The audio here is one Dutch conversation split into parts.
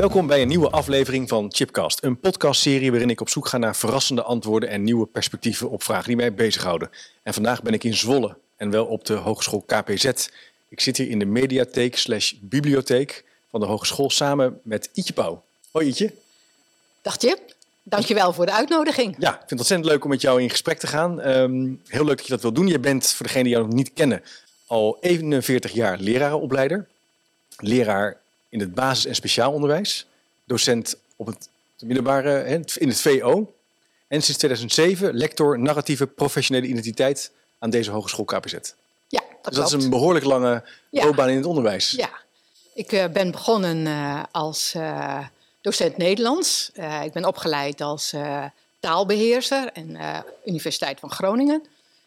Welkom bij een nieuwe aflevering van Chipcast, een podcastserie waarin ik op zoek ga naar verrassende antwoorden en nieuwe perspectieven op vragen die mij bezighouden. En vandaag ben ik in Zwolle en wel op de Hogeschool KPZ. Ik zit hier in de mediatheek slash bibliotheek van de hogeschool samen met Ietje Pauw. Hoi Ietje. Dag Chip, dankjewel voor de uitnodiging. Ja, ik vind het ontzettend leuk om met jou in gesprek te gaan. Ehm, heel leuk dat je dat wil doen. Je bent, voor degenen die jou nog niet kennen, al 41 jaar lerarenopleider. Leraar in het basis- en speciaal onderwijs. Docent op het middelbare, in het VO. En sinds 2007 lector narratieve professionele identiteit aan deze hogeschool KPZ. Ja, dat Dus dat is een behoorlijk lange Ja. loopbaan in het onderwijs. Ja, ik eh, ben begonnen eh, als eh, docent Nederlands. Ik ben opgeleid als eh, taalbeheerser en Universiteit van Groningen.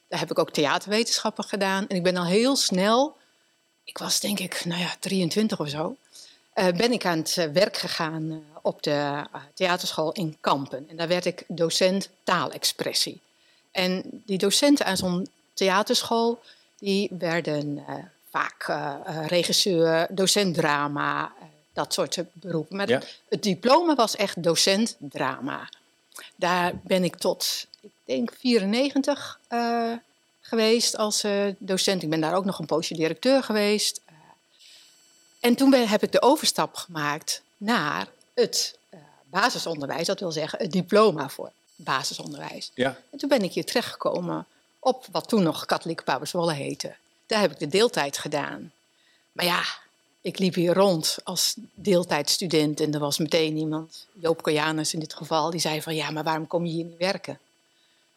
Daar heb ik ook theaterwetenschappen gedaan. En ik ben al heel snel, ik was denk ik, nou ja, 23 of zo, ben ik aan het eh, werk gegaan eh, op de eh, theaterschool in Kampen. En daar werd ik docent taalexpressie. En die docenten aan zo'n theaterschool, die werden eh, vaak eh, eh, regisseur, docent drama, eh, dat soort eh, beroepen. Maar Ja. het diploma was echt docent drama. Daar ben ik tot, ik denk, 94 eh, geweest als eh, docent. Ik ben daar ook nog een poosje directeur geweest. En toen heb ik de overstap gemaakt naar het eh, basisonderwijs. Dat wil zeggen het diploma voor basisonderwijs. Ja. En toen ben ik hier terechtgekomen op wat toen nog Katholieke Pauwerswolle heette. Daar heb ik de deeltijd gedaan. Maar ja, ik liep hier rond als deeltijdstudent en er was meteen iemand, Joop Kojanus in dit geval, die zei van ja, maar waarom kom je hier niet werken?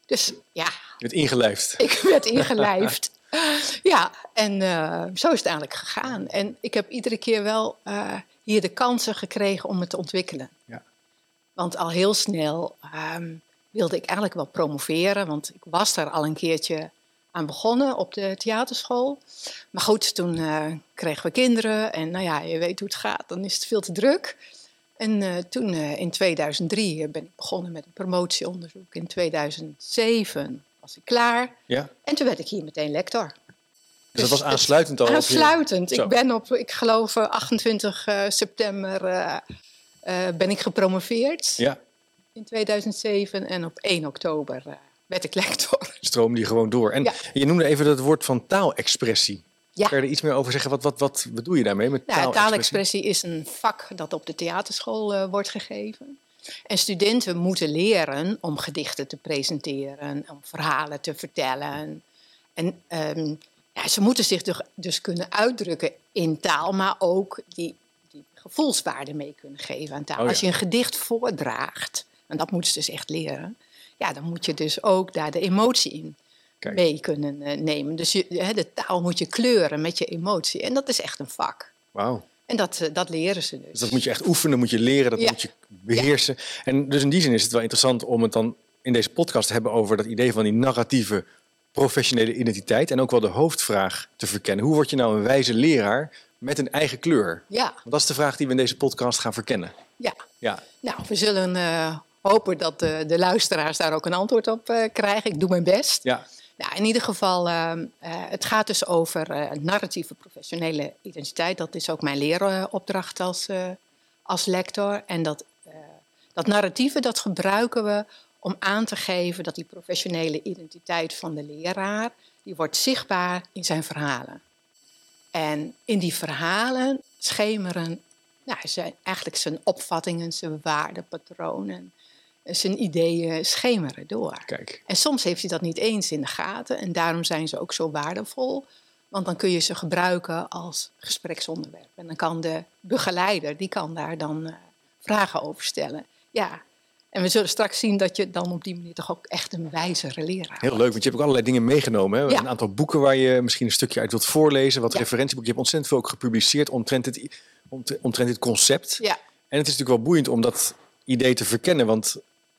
Dus ja, Je bent ingelijfd. ik werd ingelijfd. ja, en eh, zo is het eigenlijk gegaan. En ik heb iedere keer wel eh, hier de kansen gekregen om het te ontwikkelen. Ja. Want al heel snel ehm, wilde ik eigenlijk wel promoveren, want ik was daar al een keertje aan begonnen op de theaterschool. Maar goed, toen eh, kregen we kinderen en nou ja, je weet hoe het gaat, dan is het veel te druk. En toen in 2003 ben ik begonnen met een promotieonderzoek. In 2007 was ik klaar Ja. en toen werd ik hier meteen lector. Dus dat was het- aansluitend al je- Aansluitend. Ik ben op, ik geloof, eh, 28 eh, september eh, eh, ben ik gepromoveerd Ja, in 2007. En op 1 oktober eh, werd ik lector. stroom die gewoon door. En Ja. je noemde even dat woord van taalexpressie. Ja. Kan je er iets meer over zeggen? Wat, wat, wat bedoel je daarmee met Nou, taalexpressie? taalexpressie is een vak dat op de theaterschool eh, wordt gegeven. En studenten moeten leren om gedichten te presenteren, om verhalen te vertellen. En ehm, ja, ze moeten zich dus- dus kunnen uitdrukken in taal, maar ook die, die gevoelswaarde mee kunnen geven aan taal. Oh ja. Als je een gedicht voordraagt, en dat moeten ze dus echt leren, ja, dan moet je dus ook daar de emotie in Kijk. mee kunnen eh, nemen. Dus je, de taal moet je kleuren met je emotie. En dat is echt een vak. Wauw. En dat, eh, dat leren ze dus. Dus dat moet je echt oefenen, moet je leren, dat Ja. moet je beheersen. En dus in die zin is het wel interessant om het dan in deze podcast te hebben over dat idee van die narratieve professionele identiteit. En ook wel de hoofdvraag te verkennen. Hoe word je nou een wijze leraar met een eigen kleur? Ja, Want dat is de vraag die we in deze podcast gaan verkennen. ja. Ja, Nou, we zullen eh, hopen dat de, de luisteraars daar ook een antwoord op eh, krijgen. Ik doe mijn best. ja. Nou, in ieder geval, eh, het gaat dus over eh, narratieve professionele identiteit. Dat is ook mijn leeropdracht als, eh, als lector. En dat, dat narratieve dat gebruiken we om aan te geven dat die professionele identiteit van de leraar, die wordt zichtbaar in zijn verhalen. En in die verhalen schemeren nou, zijn eigenlijk zijn opvattingen, zijn waardepatronen, zijn ideeën schemeren door. Kijk. En soms heeft hij dat niet eens in de gaten en daarom zijn ze ook zo waardevol. Want dan kun je ze gebruiken als gespreksonderwerp. En dan kan de begeleider, die kan daar dan eh, vragen over stellen. Ja, En we zullen straks zien dat je dan op die manier toch ook echt een wijzere leraar Heel leuk, want je hebt ook allerlei dingen meegenomen. Hè? Ja. Een aantal boeken waar je misschien een stukje uit wilt voorlezen. Wat Ja. referentieboeken. Je hebt ontzettend veel ook gepubliceerd omtrent het, omtrent omtrent dit concept. Ja, En het is natuurlijk wel boeiend om dat idee te verkennen. Want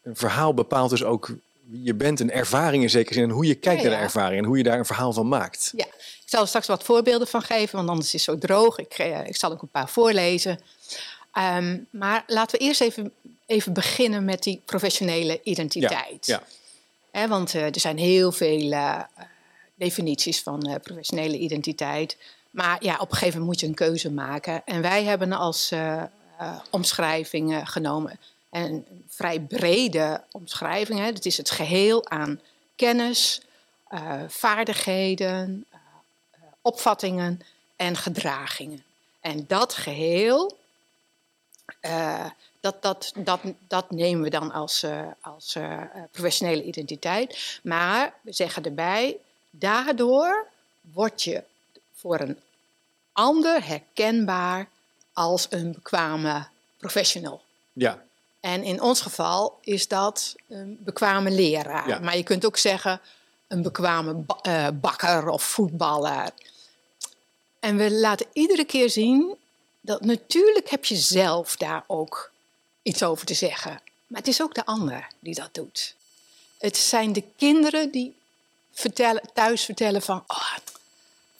een verhaal bepaalt dus ook wie je bent. Een ervaring in zekere zin. En hoe je kijkt Ja, naar de ervaring. En hoe je daar een verhaal van maakt. ja. Ik zal er straks wat voorbeelden van geven, want anders is het zo droog. Ik, eh, ik zal ook een paar voorlezen. Ehm, maar laten we eerst even, even beginnen met die professionele identiteit. Ja. Want eh, er zijn heel veel eh, definities van professionele identiteit. Maar ja, op een gegeven moment moet je een keuze maken. En wij hebben als omschrijving genomen. En een vrij brede omschrijving. Hè. Het is het geheel aan kennis, eh, vaardigheden, eh, opvattingen en gedragingen. En dat geheel, eh, dat, dat, dat, dat nemen we dan als, als professionele identiteit. Maar we zeggen erbij, daardoor word je voor een ander herkenbaar als een bekwame professional. Ja, En in ons geval is dat een bekwame leraar. Ja. Maar je kunt ook zeggen een bekwame ba- eh, bakker of voetballer. En we laten iedere keer zien dat natuurlijk heb je zelf daar ook iets over te zeggen. Maar het is ook de ander die dat doet. Het zijn de kinderen die vertellen, thuis vertellen van... Oh,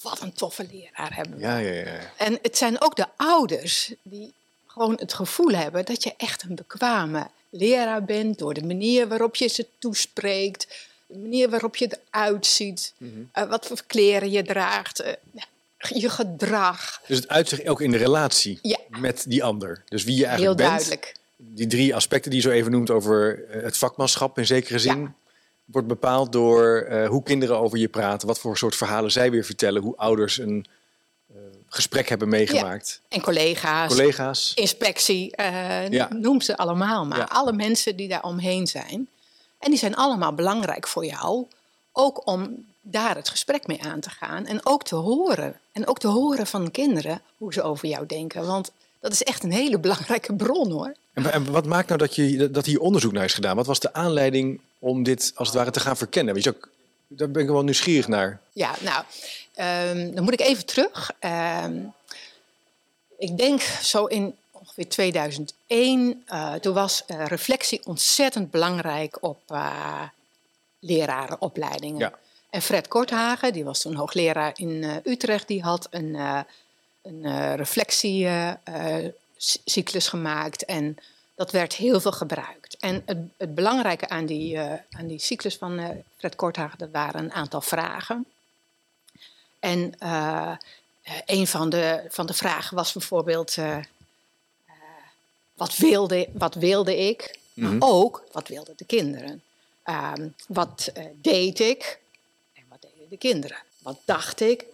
wat een toffe leraar hebben we. ja, ja. ja. En het zijn ook de ouders die gewoon het gevoel hebben dat je echt een bekwame leraar bent door de manier waarop je ze toespreekt, de manier waarop je eruit ziet, Mhm. eh, wat voor kleren je draagt, eh, je gedrag. Dus het uitzicht ook in de relatie Ja. met die ander. Dus wie je Heel eigenlijk bent. duidelijk. Die drie aspecten die je zo even noemt over eh, het vakmanschap in zekere zin. Ja. Wordt bepaald door hoe kinderen over je praten. Wat voor soort verhalen zij weer vertellen. Hoe ouders een gesprek hebben meegemaakt. En collega's, Collega's. inspectie, eh, Ja. noem ze allemaal maar. Ja. Alle mensen die daar omheen zijn. En die zijn allemaal belangrijk voor jou. Ook om daar het gesprek mee aan te gaan. En ook te horen. En ook te horen van kinderen hoe ze over jou denken. Want dat is echt een hele belangrijke bron hoor. En wat maakt nou dat, je, dat hier onderzoek naar is gedaan? Wat was de aanleiding om dit als het ware te gaan verkennen? Weet je ook, daar ben ik wel nieuwsgierig naar. Ja, nou, ehm, dan moet ik even terug. Ehm, ik denk zo in ongeveer 2001, eh, toen was eh, reflectie ontzettend belangrijk op eh, lerarenopleidingen. Ja. En Fred Korthagen, die was toen hoogleraar in Utrecht, die had een, een reflectiecyclus gemaakt. En dat werd heel veel gebruikt. En het, het belangrijke aan die, aan die cyclus van Fred Korthagen, dat waren een aantal vragen. En eh, een van de, van de vragen was bijvoorbeeld: eh, eh, wat, wilde, wat wilde ik? Maar Mhm. ook wat wilden de kinderen? Ehm, wat deed ik? En wat deden de kinderen? Wat dacht ik?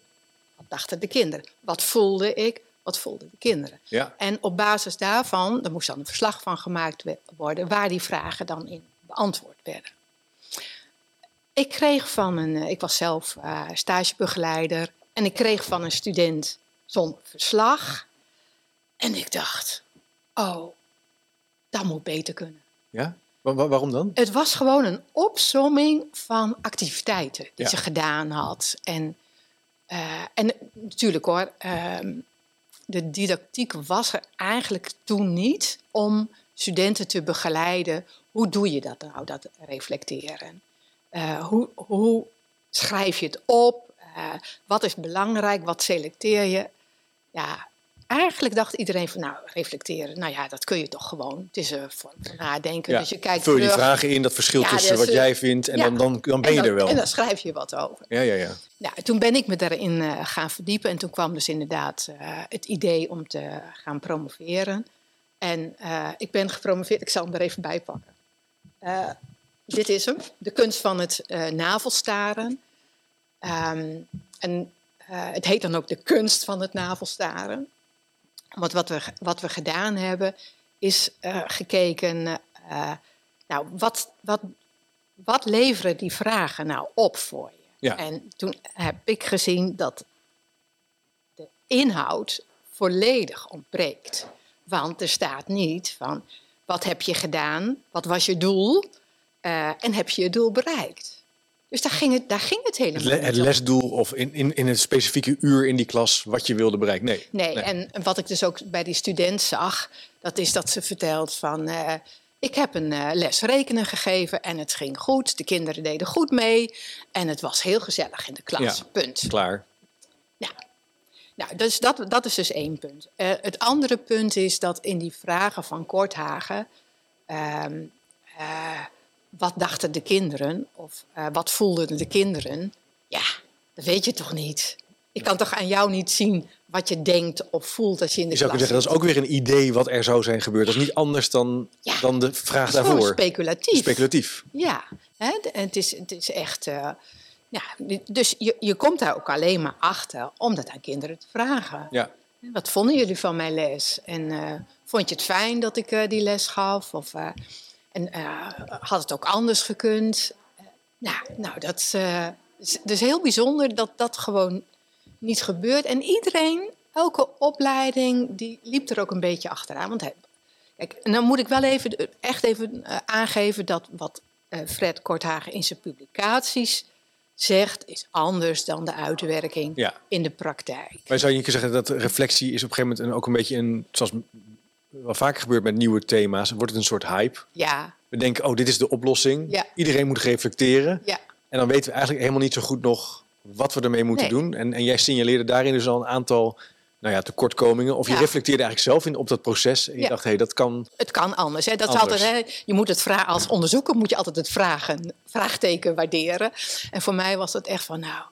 Wat dachten de kinderen? Wat voelde ik? Wat voelden de kinderen? Ja. En op basis daarvan, er moest dan een verslag van gemaakt worden, waar die vragen dan in beantwoord werden. Ik kreeg van een, eh, ik was zelf eh, stagebegeleider, en ik kreeg van een student zo'n verslag. En ik dacht, oh, dat moet beter kunnen. ja? Wa- wa- waarom dan? Het was gewoon een opsomming van activiteiten die Ja. ze gedaan had. En, eh, en natuurlijk hoor, ehm, de didactiek was er eigenlijk toen niet om studenten te begeleiden. Hoe doe je dat nou, dat reflecteren? Eh, hoe, hoe schrijf je het op? Eh, wat is belangrijk? Wat selecteer je? Ja, eigenlijk dacht iedereen van, nou, reflecteren, nou ja, dat kun je toch gewoon. Het is een vorm van nadenken. Ja. Dus je kijkt Vul je die vragen in, dat verschil Ja, tussen is, wat eh, jij vindt en ja. dan, dan, dan ben En je dan- er wel. En dan schrijf je wat over. Ja, ja, ja. Nou, toen ben ik me daarin eh, gaan verdiepen en toen kwam dus inderdaad eh, het idee om te gaan promoveren. En eh, ik ben gepromoveerd, ik zal hem er even bij pakken. Dit is hem, de kunst van het eh, navelstaren. Ehm, en eh, het heet dan ook de kunst van het navelstaren. Want wat we, wat we gedaan hebben, is eh, gekeken, nou, wat, wat, wat leveren die vragen nou op voor je? Ja. En toen heb ik gezien dat de inhoud volledig ontbreekt. Want er staat niet van wat heb je gedaan? Wat was je doel? Uh, en heb je je doel bereikt? Dus daar ging het, daar ging het helemaal het, le het lesdoel of in, in, in het specifieke uur in die klas wat je wilde bereiken. Nee. nee. Nee, en wat ik dus ook bij die student zag, dat is dat ze vertelt van... Uh, ik heb een uh, les rekenen gegeven en het ging goed. De kinderen deden goed mee en het was heel gezellig in de klas. Ja, punt. Klaar. Ja. Nou, dus dat, dat is dus één punt. Uh, het andere punt is dat in die vragen van Korthagen... Ehm, wat dachten de kinderen of uh, wat voelden de kinderen? Ja, dat weet je toch niet. Ik kan toch aan jou niet zien wat je denkt of voelt als je in de je zou kunnen zeggen, dat is ook weer een idee wat er zou zijn gebeurd. Dat is niet anders dan, Ja. dan de vraag Het is daarvoor. speculatief. Speculatief. Ja, hè? het, is, het is echt. eh, ja, dus je, je komt daar ook alleen maar achter om dat aan kinderen te vragen. Ja. Wat vonden jullie van mijn les? En eh, vond je het fijn dat ik eh, die les gaf? Of, eh, en eh, had het ook anders gekund? Eh, nou, nou, dat is, eh, is dus heel bijzonder dat dat gewoon niet gebeurt. En iedereen, elke opleiding, die liep er ook een beetje achteraan. Want hij, kijk, en dan moet ik wel even, echt even eh, aangeven dat wat eh, Fred Korthagen in zijn publicaties zegt, is anders dan de uitwerking Ja. in de praktijk. Maar zou je niet kunnen zeggen dat reflectie is op een gegeven moment een, ook een beetje een, zoals wel vaker gebeurt met nieuwe thema's, wordt het een soort hype. Ja, We denken, oh, dit is de oplossing. Ja. Iedereen moet reflecteren. ja. En dan weten we eigenlijk helemaal niet zo goed nog wat we ermee moeten Nee. doen. En, en jij signaleerde daarin dus al een aantal nou ja, tekortkomingen. Of je Ja. reflecteerde eigenlijk zelf in, op dat proces. En je Ja. dacht, hé, hey, dat kan. Het kan anders. Hè. Dat is Anders. altijd, hè. Je moet het vragen als onderzoeker moet je altijd het vragen, vraagteken waarderen. En voor mij was het echt van, nou,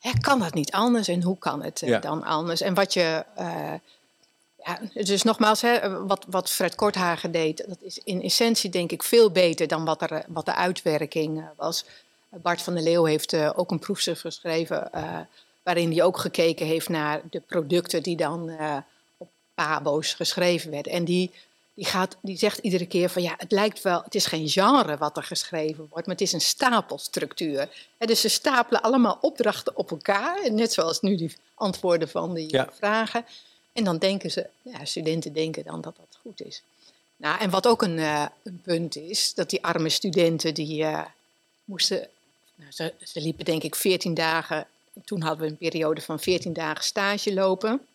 hè, kan dat niet anders? En hoe kan het eh, Ja. dan anders? En wat je, eh, ja, dus nogmaals, hè, wat, wat Fred Korthagen deed, dat is in essentie denk ik veel beter dan wat, er, eh, wat de uitwerking eh, was. Bart van der Leeuw heeft eh, ook een proefschrift geschreven waarin hij ook gekeken heeft naar de producten die dan op Pabo's geschreven werden. En die, die, gaat, die zegt iedere keer van ja, het lijkt wel, het is geen genre wat er geschreven wordt, maar het is een stapelstructuur. Hè, dus ze stapelen allemaal opdrachten op elkaar, en net zoals nu die antwoorden van die Ja. vragen. En dan denken ze, ja, studenten denken dan dat dat goed is. Nou, en wat ook een, eh, een punt is, dat die arme studenten die eh, moesten, nou, ze, ze liepen denk ik 14 dagen, toen hadden we een periode van 14 dagen stage lopen.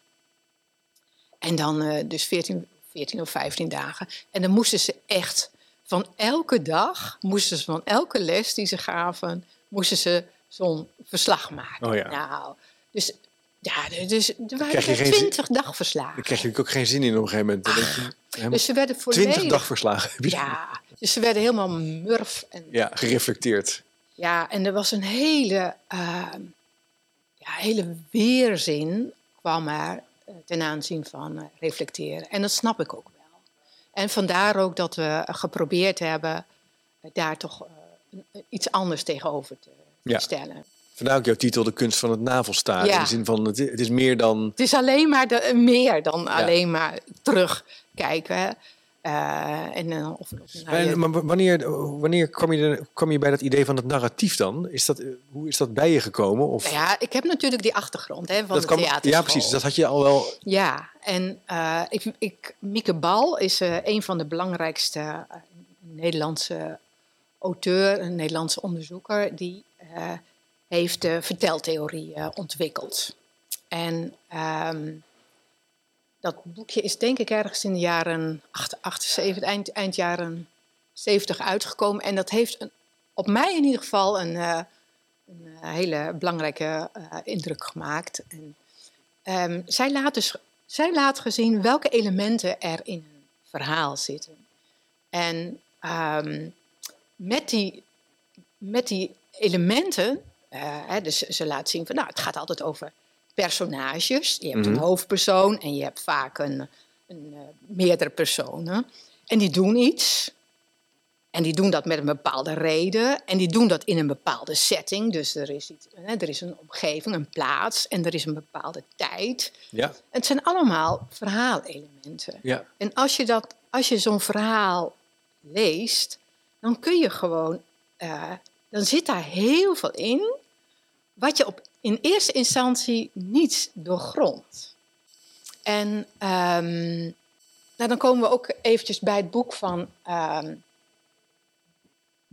En dan eh, dus 14, 14 of 15 dagen. En dan moesten ze echt van elke dag, moesten ze van elke les die ze gaven, moesten ze zo'n verslag maken. Oh ja. Nou, dus ja, dus er waren er 20 dagverslagen. Daar krijg je ook geen zin in op een gegeven moment. Je, helemaal Dus ze werden volledig... 20 dagverslagen Ja, dus ze werden helemaal murf. En, ja. ja, gereflecteerd. en er was een hele, eh, ja, hele weerzin kwam er eh, ten aanzien van eh, reflecteren. En dat snap ik ook wel. En vandaar ook dat we geprobeerd hebben daar toch iets anders tegenover te, te Ja. stellen. Vandaar ook jouw titel, De kunst van het navelstaren. Ja. In de zin van, het, het is meer dan... Het is alleen maar de, meer dan alleen maar terugkijken. Eh, en, eh, of, En, maar wanneer, wanneer kwam, je, kwam je bij dat idee van het narratief dan? Is dat, hoe is dat bij je gekomen? Of, Nou ja, ik heb natuurlijk die achtergrond hè, van dat de theaterschool. ja, precies. Dat had je al wel... Ja, en eh, ik, ik, Mieke Bal is een van de belangrijkste Nederlandse auteur, een Nederlandse onderzoeker, die heeft de verteltheorie eh, ontwikkeld. En ehm, dat boekje is denk ik ergens in de jaren 78, eind, eind jaren 70 uitgekomen. En dat heeft een, op mij in ieder geval een, eh, een eh, hele belangrijke indruk gemaakt. En, Ehm, zij, laat dus, zij laat gezien welke elementen er in een verhaal zitten. En ehm, met, die, met die elementen, hè, dus ze laat zien van, nou, het gaat altijd over personages. Je hebt Mhm. een hoofdpersoon en je hebt vaak een, een, eh, meerdere personen. En die doen iets. En die doen dat met een bepaalde reden. En die doen dat in een bepaalde setting. Dus er is, iets, hè, er is een omgeving, een plaats. En er is een bepaalde tijd. Ja, Het zijn allemaal verhaalelementen. ja. En als je, dat, als je zo'n verhaal leest, dan kun je gewoon. eh, dan zit daar heel veel in. wat je op, in eerste instantie niet doorgrondt. En ehm, Nou, dan komen we ook eventjes bij het boek van ehm,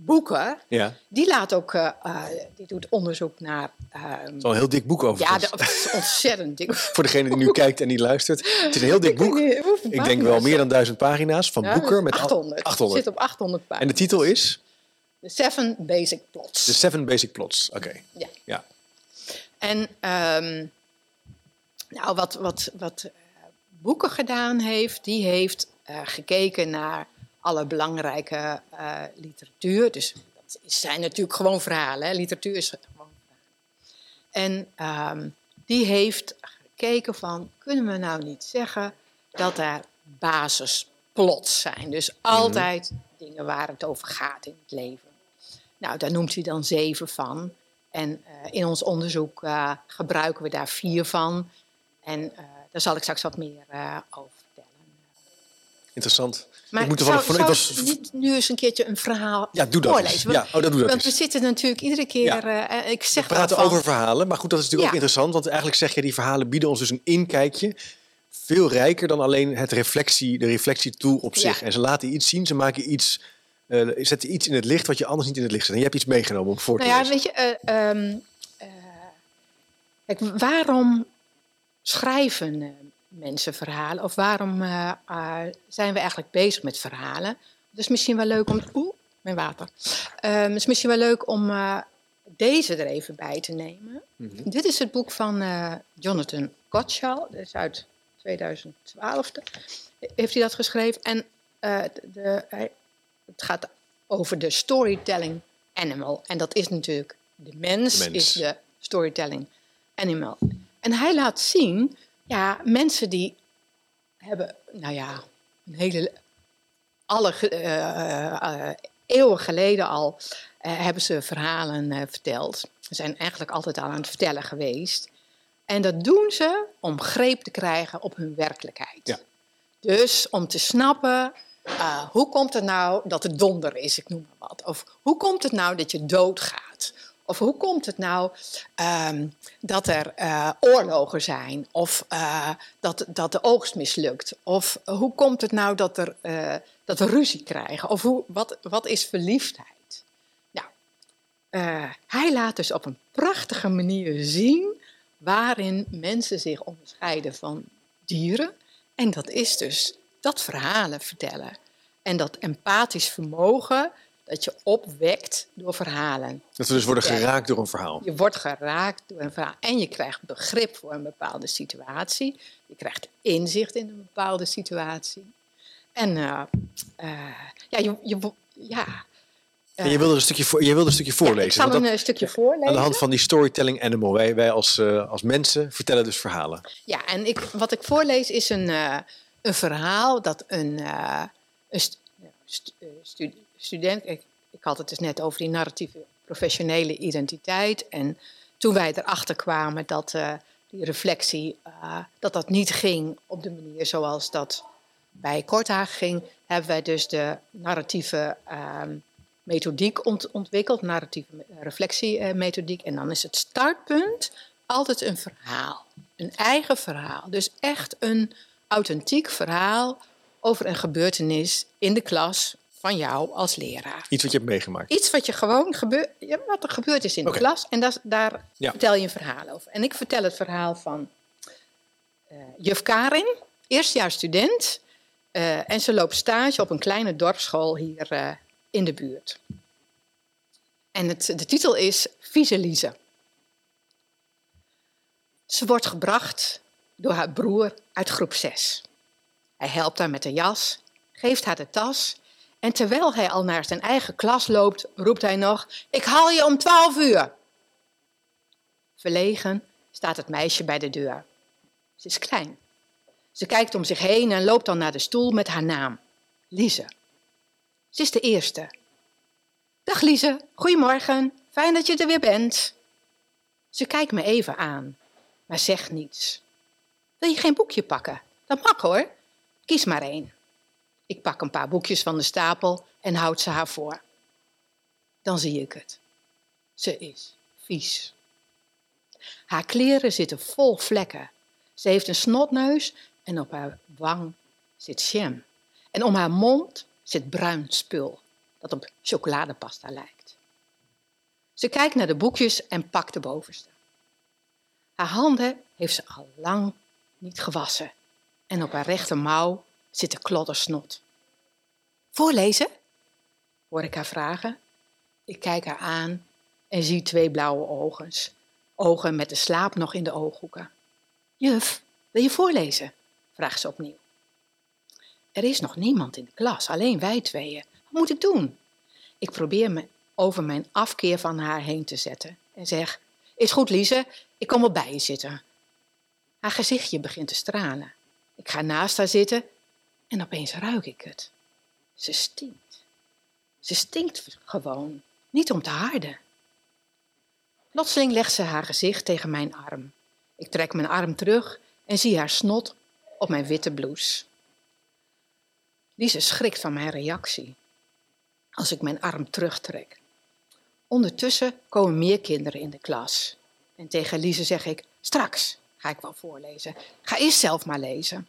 Boeken. Ja, Die laat ook, eh, eh, die doet onderzoek naar. ehm, het is al een heel dik boek over. ja, dat is ontzettend dik. Voor degene die nu kijkt en niet luistert. Het is een heel dik boek. Ik denk wel meer dan duizend pagina's van Ja, Boeker. Met al- 800. 800. Zit op 800 En pagina's. de titel is The Seven Basic Plots. The Seven Basic Plots. Oké, Ja. ja. En ehm, nou, wat, wat, wat eh, Boeken gedaan heeft, die heeft eh, gekeken naar alle belangrijke eh, literatuur. Dus dat zijn natuurlijk gewoon verhalen. Hè? Literatuur is gewoon verhalen. En ehm, die heeft gekeken van, kunnen we nou niet zeggen dat er basisplots zijn? Dus altijd dingen waar het over gaat in het leven. Nou, daar noemt hij dan zeven van. En eh, in ons onderzoek eh, gebruiken we daar vier van. En eh, daar zal ik straks wat meer over vertellen. Interessant. Maar ik moet zou, van, ik was, niet nu eens een keertje een verhaal ja, doe dat voorlezen? Ja, oh, dat doe dat Want we zitten natuurlijk iedere keer... Ja. ik We zeg wel praten van, over verhalen, maar goed, dat is natuurlijk Ja. ook interessant. Want eigenlijk zeg je, die verhalen bieden ons dus een inkijkje. Veel rijker dan alleen het reflectie, de reflectietool op Ja. zich. En ze laten iets zien, ze maken iets, eh, zetten iets in het licht wat je anders niet in het licht zet. En je hebt iets meegenomen om voor te Nou ja, lezen. weet je, eh, ehm, eh, kijk, waarom schrijven mensen verhalen? Of waarom zijn we eigenlijk bezig met verhalen? Het is misschien wel leuk om... Oeh, mijn water. Ehm, het is misschien wel leuk om deze er even bij te nemen. Mhm. Dit is het boek van Jonathan Gottschall. Dat is uit 2012. Heeft hij dat geschreven? En de, hij- het gaat over de storytelling animal. En dat is natuurlijk de mens, De mens. is de storytelling animal. En hij laat zien, ja, mensen die hebben, nou ja, een hele, alle eh, eh, eeuwen geleden al eh, hebben ze verhalen verteld. Ze zijn eigenlijk altijd al aan het vertellen geweest. En dat doen ze om greep te krijgen op hun werkelijkheid. Ja. Dus om te snappen, eh, hoe komt het nou dat het donder is, ik noem maar wat. Of hoe komt het nou dat je doodgaat? Of hoe komt het nou ehm, dat er eh, oorlogen zijn? Of eh, dat, dat de oogst mislukt? Of hoe komt het nou dat, er, dat we ruzie krijgen? Of hoe, wat, wat is verliefdheid? Nou, hij laat dus op een prachtige manier zien waarin mensen zich onderscheiden van dieren. En dat is dus dat verhalen vertellen. En dat empathisch vermogen dat je opwekt door verhalen. Dat we dus worden Ja. geraakt door een verhaal. Je wordt geraakt door een verhaal en je krijgt begrip voor een bepaalde situatie. Je krijgt inzicht in een bepaalde situatie. En eh, eh, ja, je, je, ja. En je wilde een stukje, voor, je wilde een stukje voorlezen. ik zal want een dat- eh, stukje voorlezen. aan de hand van die storytelling animal. Wij, wij als, als mensen vertellen dus verhalen. Ja, en ik, wat ik voorlees is een, een verhaal dat een, eh, eh, stu- student. Ik, ik had het dus net over die narratieve professionele identiteit. En toen wij erachter kwamen dat eh, die reflectie dat dat niet ging op de manier zoals dat bij Korthaag ging, hebben wij dus de narratieve ehm, methodiek ont- ontwikkeld, narratieve me- reflectiemethodiek. En dan is het startpunt altijd een verhaal, een eigen verhaal. Dus echt een authentiek verhaal over een gebeurtenis in de klas van jou als leraar. Iets wat je hebt meegemaakt. Iets wat je gewoon gebeurt, ja, wat er gebeurd is in de klas. En dat, daar Ja. vertel je een verhaal over. En ik vertel het verhaal van eh, juf Karin, eerstejaars student. eh, en ze loopt stage op een kleine dorpsschool hier eh, in de buurt. En het, de titel is Vieze Lize. Ze wordt gebracht door haar broer uit groep 6. Hij helpt haar met de jas, geeft haar de tas en terwijl hij al naar zijn eigen klas loopt, roept hij nog: Ik haal je om 12 uur. Verlegen staat het meisje bij de deur. Ze is klein. Ze kijkt om zich heen en loopt dan naar de stoel met haar naam: Lise. Ze is de eerste. Dag Lise, goedemorgen. Fijn dat je er weer bent. Ze kijkt me even aan, maar zegt niets. Wil je geen boekje pakken? Dat mag hoor. Kies maar één. Ik pak een paar boekjes van de stapel en houd ze haar voor. Dan zie ik het. Ze is vies. Haar kleren zitten vol vlekken. Ze heeft een snotneus en op haar wang zit jam. En om haar mond zit bruin spul dat op chocoladepasta lijkt. Ze kijkt naar de boekjes en pakt de bovenste. Haar handen heeft ze al lang niet gewassen en op haar rechtermouw zit een klodder snot. Voorlezen? hoor ik haar vragen. Ik kijk haar aan en zie twee blauwe ogen, ogen met de slaap nog in de ooghoeken. Juf, wil je voorlezen? vraagt ze opnieuw. Er is nog niemand in de klas, alleen wij tweeën. Wat moet ik doen? Ik probeer me over mijn afkeer van haar heen te zetten en zeg: Is goed, Lise, ik kom wel bij je zitten. Haar gezichtje begint te stralen. Ik ga naast haar zitten en opeens ruik ik het. Ze stinkt. Ze stinkt gewoon, niet om te harden. Plotseling legt ze haar gezicht tegen mijn arm. Ik trek mijn arm terug en zie haar snot op mijn witte blouse. Lise schrikt van mijn reactie als ik mijn arm terugtrek. Ondertussen komen meer kinderen in de klas. En tegen Lise zeg ik: Straks ga ik wel voorlezen. Ga eerst zelf maar lezen.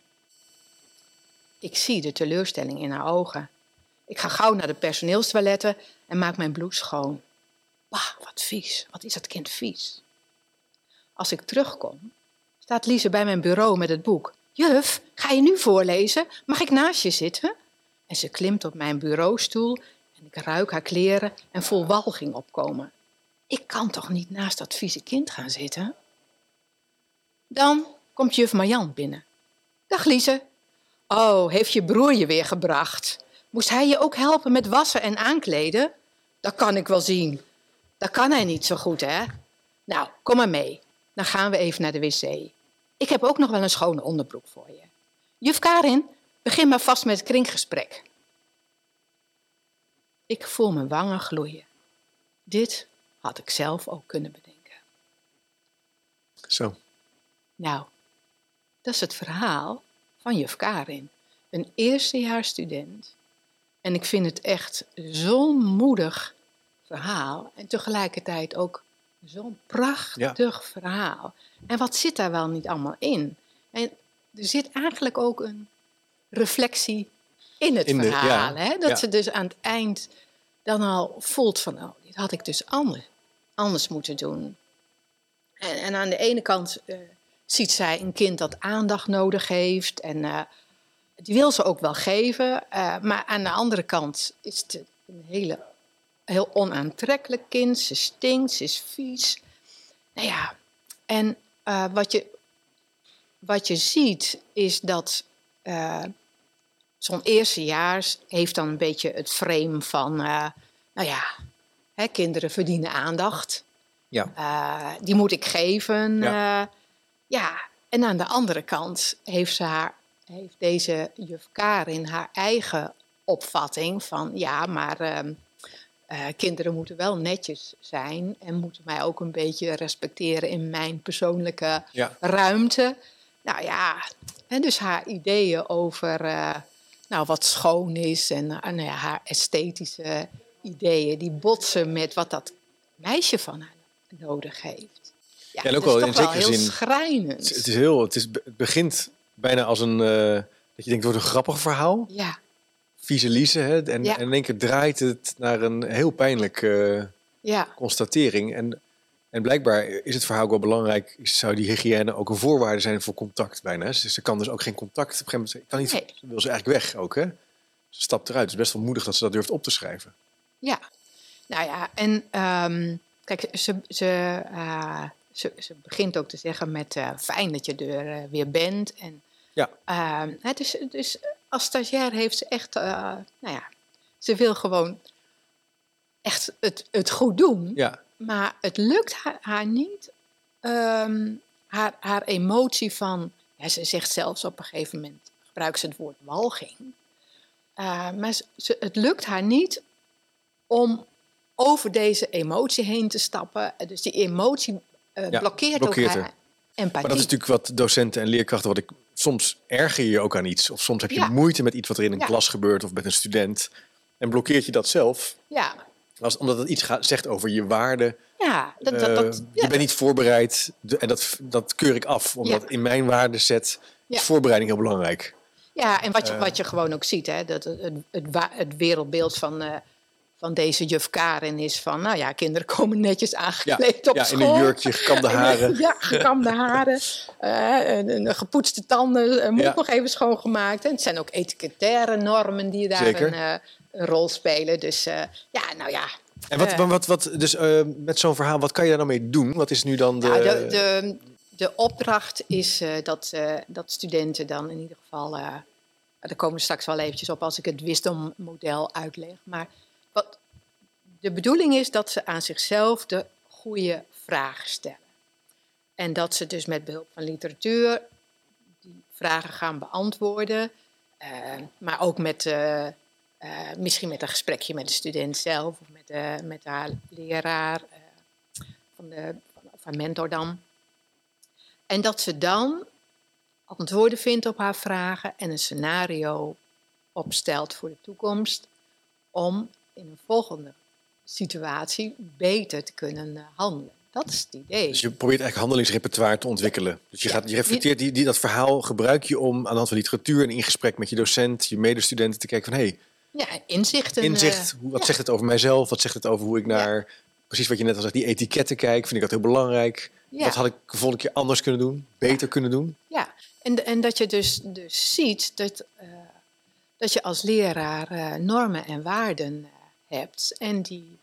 Ik zie de teleurstelling in haar ogen. Ik ga gauw naar de personeelstoiletten en maak mijn blouse schoon. Bah, wat vies. Wat is dat kind vies. Als ik terugkom, staat Lise bij mijn bureau met het boek. Juf, ga je nu voorlezen? Mag ik naast je zitten? En ze klimt op mijn bureaustoel en ik ruik haar kleren en voel walging opkomen. Ik kan toch niet naast dat vieze kind gaan zitten? Dan komt juf Marjan binnen. Dag Lise. Oh, heeft je broer je weer gebracht? Moest hij je ook helpen met wassen en aankleden? Dat kan ik wel zien. Dat kan hij niet zo goed, hè? Nou, kom maar mee. Dan gaan we even naar de wc. Ik heb ook nog wel een schone onderbroek voor je. Juf Karin, begin maar vast met het kringgesprek. Ik voel mijn wangen gloeien. Dit had ik zelf ook kunnen bedenken. Zo. Nou, dat is het verhaal van juf Karin, een eerstejaarsstudent. En ik vind het echt zo'n moedig verhaal en tegelijkertijd ook zo'n prachtig verhaal. En wat zit daar wel niet allemaal in? En er zit eigenlijk ook een reflectie in het verhaal. hè? Dat ze dus aan het eind dan al voelt van, oh, dit had ik dus anders, anders moeten doen. En, en aan de ene kant uh, ziet zij een kind dat aandacht nodig heeft en uh, die wil ze ook wel geven. Uh, maar aan de andere kant is het een hele, heel onaantrekkelijk kind. Ze stinkt, ze is vies. Nou ja, en wat, je, wat je ziet is dat zo'n eerstejaars heeft dan een beetje het frame van, nou ja, hè, kinderen verdienen aandacht. Ja. Die moet ik geven. Ja. Ja, en aan de andere kant heeft, ze haar, heeft deze juf Karin haar eigen opvatting van, ja, maar ehm, kinderen moeten wel netjes zijn en moeten mij ook een beetje respecteren in mijn persoonlijke ja. ruimte. Nou ja, en dus haar ideeën over nou, wat schoon is en uh, nou ja, haar esthetische ideeën, die botsen met wat dat meisje van haar nodig heeft. Ja, en ook wel in zekere zin. schrijnend. Het, is heel, het, is, het begint bijna als een, uh, dat je denkt, wordt een grappig verhaal. Ja. Vieze Lise, hè? En, ja. en in één keer draait het naar een heel pijnlijke uh, ja. constatering. En en blijkbaar is het verhaal ook wel belangrijk. Zou die hygiëne ook een voorwaarde zijn voor contact bijna? Dus ze kan dus ook geen contact. Op een gegeven moment kan niet. Nee. Wil ze eigenlijk weg ook, hè? Ze stapt eruit. Het is best wel moedig dat ze dat durft op te schrijven. Ja, nou ja, en um, kijk, ze, ze, uh, ze, ze, begint ook te zeggen met uh, fijn dat je er uh, weer bent. En, ja. Uh, het is, dus als stagiair heeft ze echt, nou ja, ze wil gewoon echt het, het goed doen. Ja. Maar het lukt haar, haar niet. Um, haar, haar emotie van, ja, ze zegt zelfs op een gegeven moment, gebruikt ze het woord walging. Maar ze, het lukt haar niet om over deze emotie heen te stappen. Dus die emotie ja, blokkeert, blokkeert ook haar empathie. Maar dat is natuurlijk wat docenten en leerkrachten, wat ik soms erger je ook aan iets. Of soms heb je ja. moeite met iets wat er in een ja. klas gebeurt of met een student. En blokkeert je dat zelf. Ja, als, omdat het iets gaat, zegt over je waarde. Ja, dat, dat, dat uh, ja. Je bent niet voorbereid. De, en dat, dat keur ik af. Omdat in mijn waardeset is voorbereiding heel belangrijk. Ja, en wat je, Eh. wat je gewoon ook ziet, hè, dat het, het, wereldbeeld van, eh, van deze juf Karin is van, nou ja, kinderen komen netjes aangekleed op ja, in school. een jurkje, gekamde haren. Ja, gekamde haren, eh, een, een gepoetste tanden, eh, moet Ja. nog even schoongemaakt. En het zijn ook etikettaire normen die daar een, eh, een rol spelen. Dus ja, nou ja. En wat, wat, wat, dus met zo'n verhaal, wat kan je daar dan mee doen? Wat is nu dan de... Nou, de, de, de opdracht is dat, dat studenten dan in ieder geval. daar komen we straks wel eventjes op als ik het wisdommodel uitleg. Maar de bedoeling is dat ze aan zichzelf de goede vragen stellen. En dat ze dus met behulp van literatuur die vragen gaan beantwoorden. eh, maar ook met, eh, eh, misschien met een gesprekje met de student zelf of met, met haar leraar van, de, van, mentor dan. En dat ze dan antwoorden vindt op haar vragen en een scenario opstelt voor de toekomst om in een volgende situatie beter te kunnen eh, handelen. Dat is het idee. Dus je probeert eigenlijk handelingsrepertoire te ontwikkelen. Dus je, gaat, je reflecteert die, die, dat verhaal, gebruik je om aan de hand van literatuur en in gesprek met je docent, je medestudenten te kijken van hé, hey, Ja, inzichten. inzicht, eh, wat ja. zegt het over mijzelf? Wat zegt het over hoe ik naar, precies wat je net al zei, die etiketten kijk? Vind ik dat heel belangrijk? Wat had ik de volgende keer anders kunnen doen? Beter kunnen doen? Ja, en, en dat je dus, dus ziet dat, eh, dat je als leraar normen en waarden hebt. En die,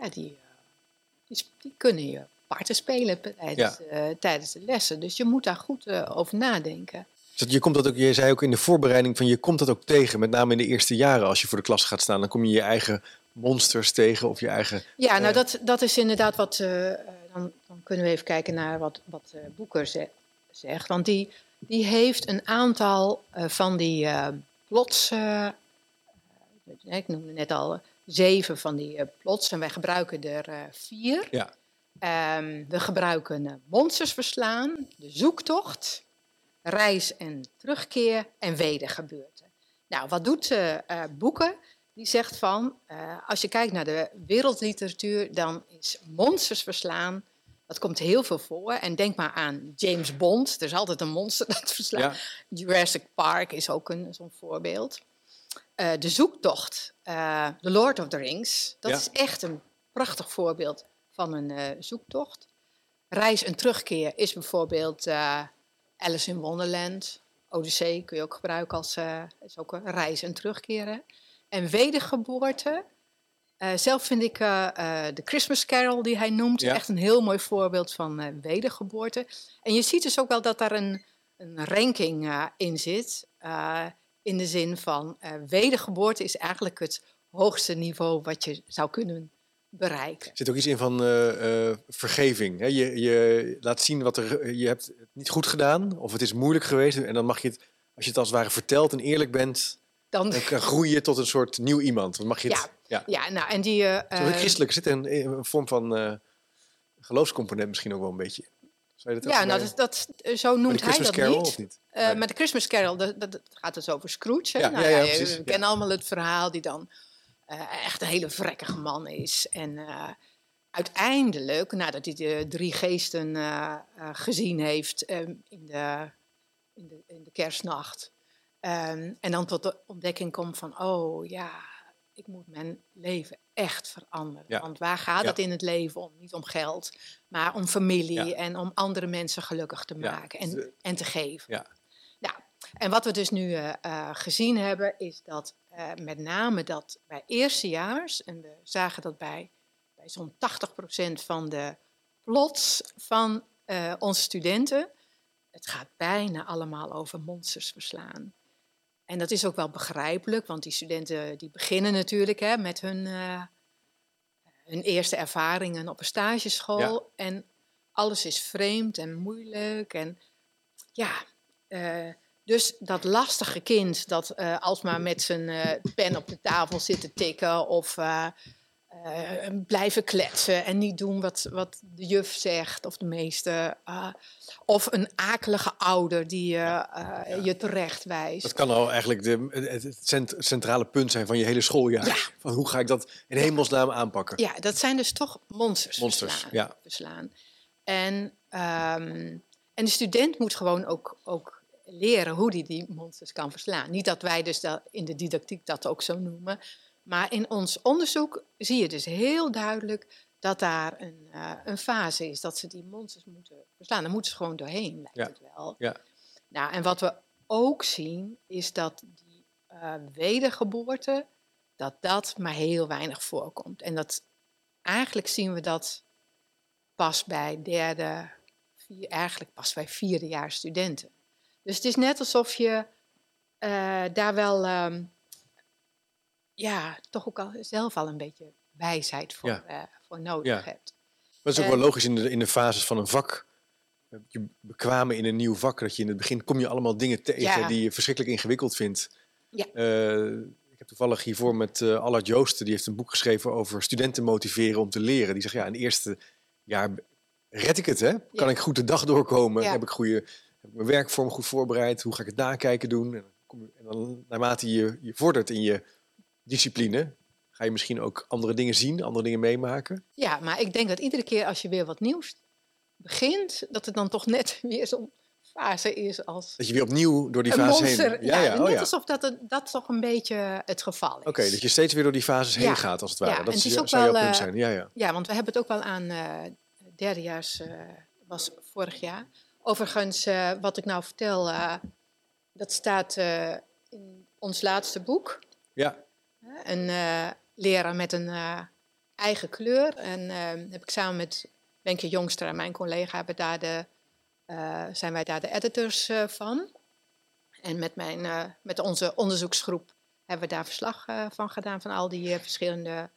ja, die, eh, die, die kunnen je parten spelen tijdens, eh, tijdens de lessen. Dus je moet daar goed eh, over nadenken. Dus je, komt dat ook, je zei ook in de voorbereiding van je komt dat ook tegen, met name in de eerste jaren als je voor de klas gaat staan. Dan kom je je eigen monsters tegen of je eigen... Ja, nou dat, dat is inderdaad wat. dan, dan kunnen we even kijken naar wat, wat Boeker ze- zegt. Want die, die heeft een aantal van die plots. ik noemde net al zeven van die eh, plots. En wij gebruiken er eh, vier. Ja. Ehm, we gebruiken eh, monsters verslaan, de zoektocht, reis en terugkeer en wedergebeurten. Nou, wat doet eh, Boeken? Die zegt van, als je kijkt naar de wereldliteratuur, dan is monsters verslaan, dat komt heel veel voor. En denk maar aan James Bond, er is altijd een monster dat verslaat. Ja. Jurassic Park is ook een, zo'n voorbeeld. Eh, de zoektocht, eh The Lord of the Rings, dat Ja. is echt een prachtig voorbeeld van een eh, zoektocht. Reis en terugkeer is bijvoorbeeld Alice in Wonderland. Odyssee kun je ook gebruiken als is ook een reis en terugkeren. En wedergeboorte. zelf vind ik de Christmas Carol die hij noemt Ja. echt een heel mooi voorbeeld van wedergeboorte. En je ziet dus ook wel dat daar een, een ranking in zit. In de zin van eh, wedergeboorte is eigenlijk het hoogste niveau wat je zou kunnen bereiken. Er zit ook iets in van eh, eh, vergeving. Hè? Je, je laat zien wat er. Je hebt het niet goed gedaan, of het is moeilijk geweest. En dan mag je het, als je het als het ware vertelt en eerlijk bent, Dan, dan groei je tot een soort nieuw iemand. Dan mag je het. Ja. ja, nou, en die... Zo, eh, christelijk zit er een, een vorm van geloofscomponent misschien ook wel een beetje. Zou je dat ja, nou, bij- dat, dat, zo noemt hij dat Carol niet. of niet? Eh, Nee. Maar de Christmas Carol, dat, gaat dus over Scrooge. Hè? Ja, Nou ja, We kennen allemaal het verhaal die dan eh, echt een hele vrekkige man is. En eh, uiteindelijk, nadat hij de drie geesten gezien heeft ehm, in, de, in, de, in de kerstnacht. ehm, en dan tot de ontdekking komt van, oh ja, ik moet mijn leven echt veranderen. Ja. Want waar gaat het in het leven om? Niet om geld, maar om familie en om andere mensen gelukkig te maken en, en te geven. Ja. Nou, en wat we dus nu eh, eh, gezien hebben, is dat eh, met name dat bij eerstejaars, en we zagen dat bij, bij zo'n 80% van de plots van onze studenten, het gaat bijna allemaal over monsters verslaan. En dat is ook wel begrijpelijk, want die studenten die beginnen natuurlijk hè, met hun, eh, hun eerste ervaringen op een stageschool. Ja. En alles is vreemd en moeilijk. En ja, eh, dus dat lastige kind dat eh, alsmaar met zijn pen op de tafel zit te tikken of eh, blijven kletsen en niet doen wat, wat de juf zegt of de meester. eh, of een akelige ouder die eh, je terecht wijst. Dat kan al eigenlijk de, het, het cent- centrale punt zijn van je hele schooljaar. Ja. Van hoe ga ik dat in hemelsnaam aanpakken? Ja, dat zijn dus toch monsters, Monsters, verslaan. ja. verslaan. En, ehm, en de student moet gewoon ook, ook leren hoe hij die monsters kan verslaan. Niet dat wij dus dat in de didactiek dat ook zo noemen. Maar in ons onderzoek zie je dus heel duidelijk dat daar een, eh, een fase is dat ze die monsters moeten verslaan. Daar moeten ze gewoon doorheen, lijkt Ja. het wel. Ja. Nou, en wat we ook zien is dat die eh, wedergeboorte, dat dat maar heel weinig voorkomt. En dat eigenlijk zien we dat pas bij derde, vier, eigenlijk pas bij vierde jaar studenten. Dus het is net alsof je eh, daar wel, ehm, ja, toch ook al zelf al een beetje wijsheid voor, Ja. eh, voor nodig Ja. hebt. Maar het is ook Eh, wel logisch in de, in de fases van een vak. Je bekwamen in een nieuw vak, dat je in het begin kom je allemaal dingen tegen Ja. die je verschrikkelijk ingewikkeld vindt. Ja. Eh, ik heb toevallig hiervoor met eh Allard Joosten, die heeft een boek geschreven over studenten motiveren om te leren. Die zegt, ja, in het eerste jaar red ik het, hè? Kan ik goed de dag doorkomen? Heb ik goede, heb ik mijn werkvorm goed voorbereid? Hoe ga ik het nakijken doen? En dan, kom je, en dan naarmate je, je vordert in je discipline, ga je misschien ook andere dingen zien, andere dingen meemaken. Ja, maar ik denk dat iedere keer als je weer wat nieuws begint, dat het dan toch net weer zo'n fase is als Dat je weer opnieuw door die fase monster. heen... Ja, ja, oh net ja. alsof dat, het- dat toch een beetje het geval is. Oké, dat je steeds weer door die fases heen Ja. gaat, als het ware. Ja, dat en het is, is ook zou jouw wel, punt eh, zijn. Ja, ja. Ja, want we hebben het ook wel aan eh derdejaars, eh was vorig jaar. Overigens, wat ik nou vertel, dat staat in ons laatste boek. ja. Een eh, leraar met een eh, eigen kleur. En eh, heb ik samen met Wenke Jongstra, mijn collega, hebben daar de, zijn wij daar de editors van. En met, mijn, met onze onderzoeksgroep hebben we daar verslag van gedaan, van al die verschillende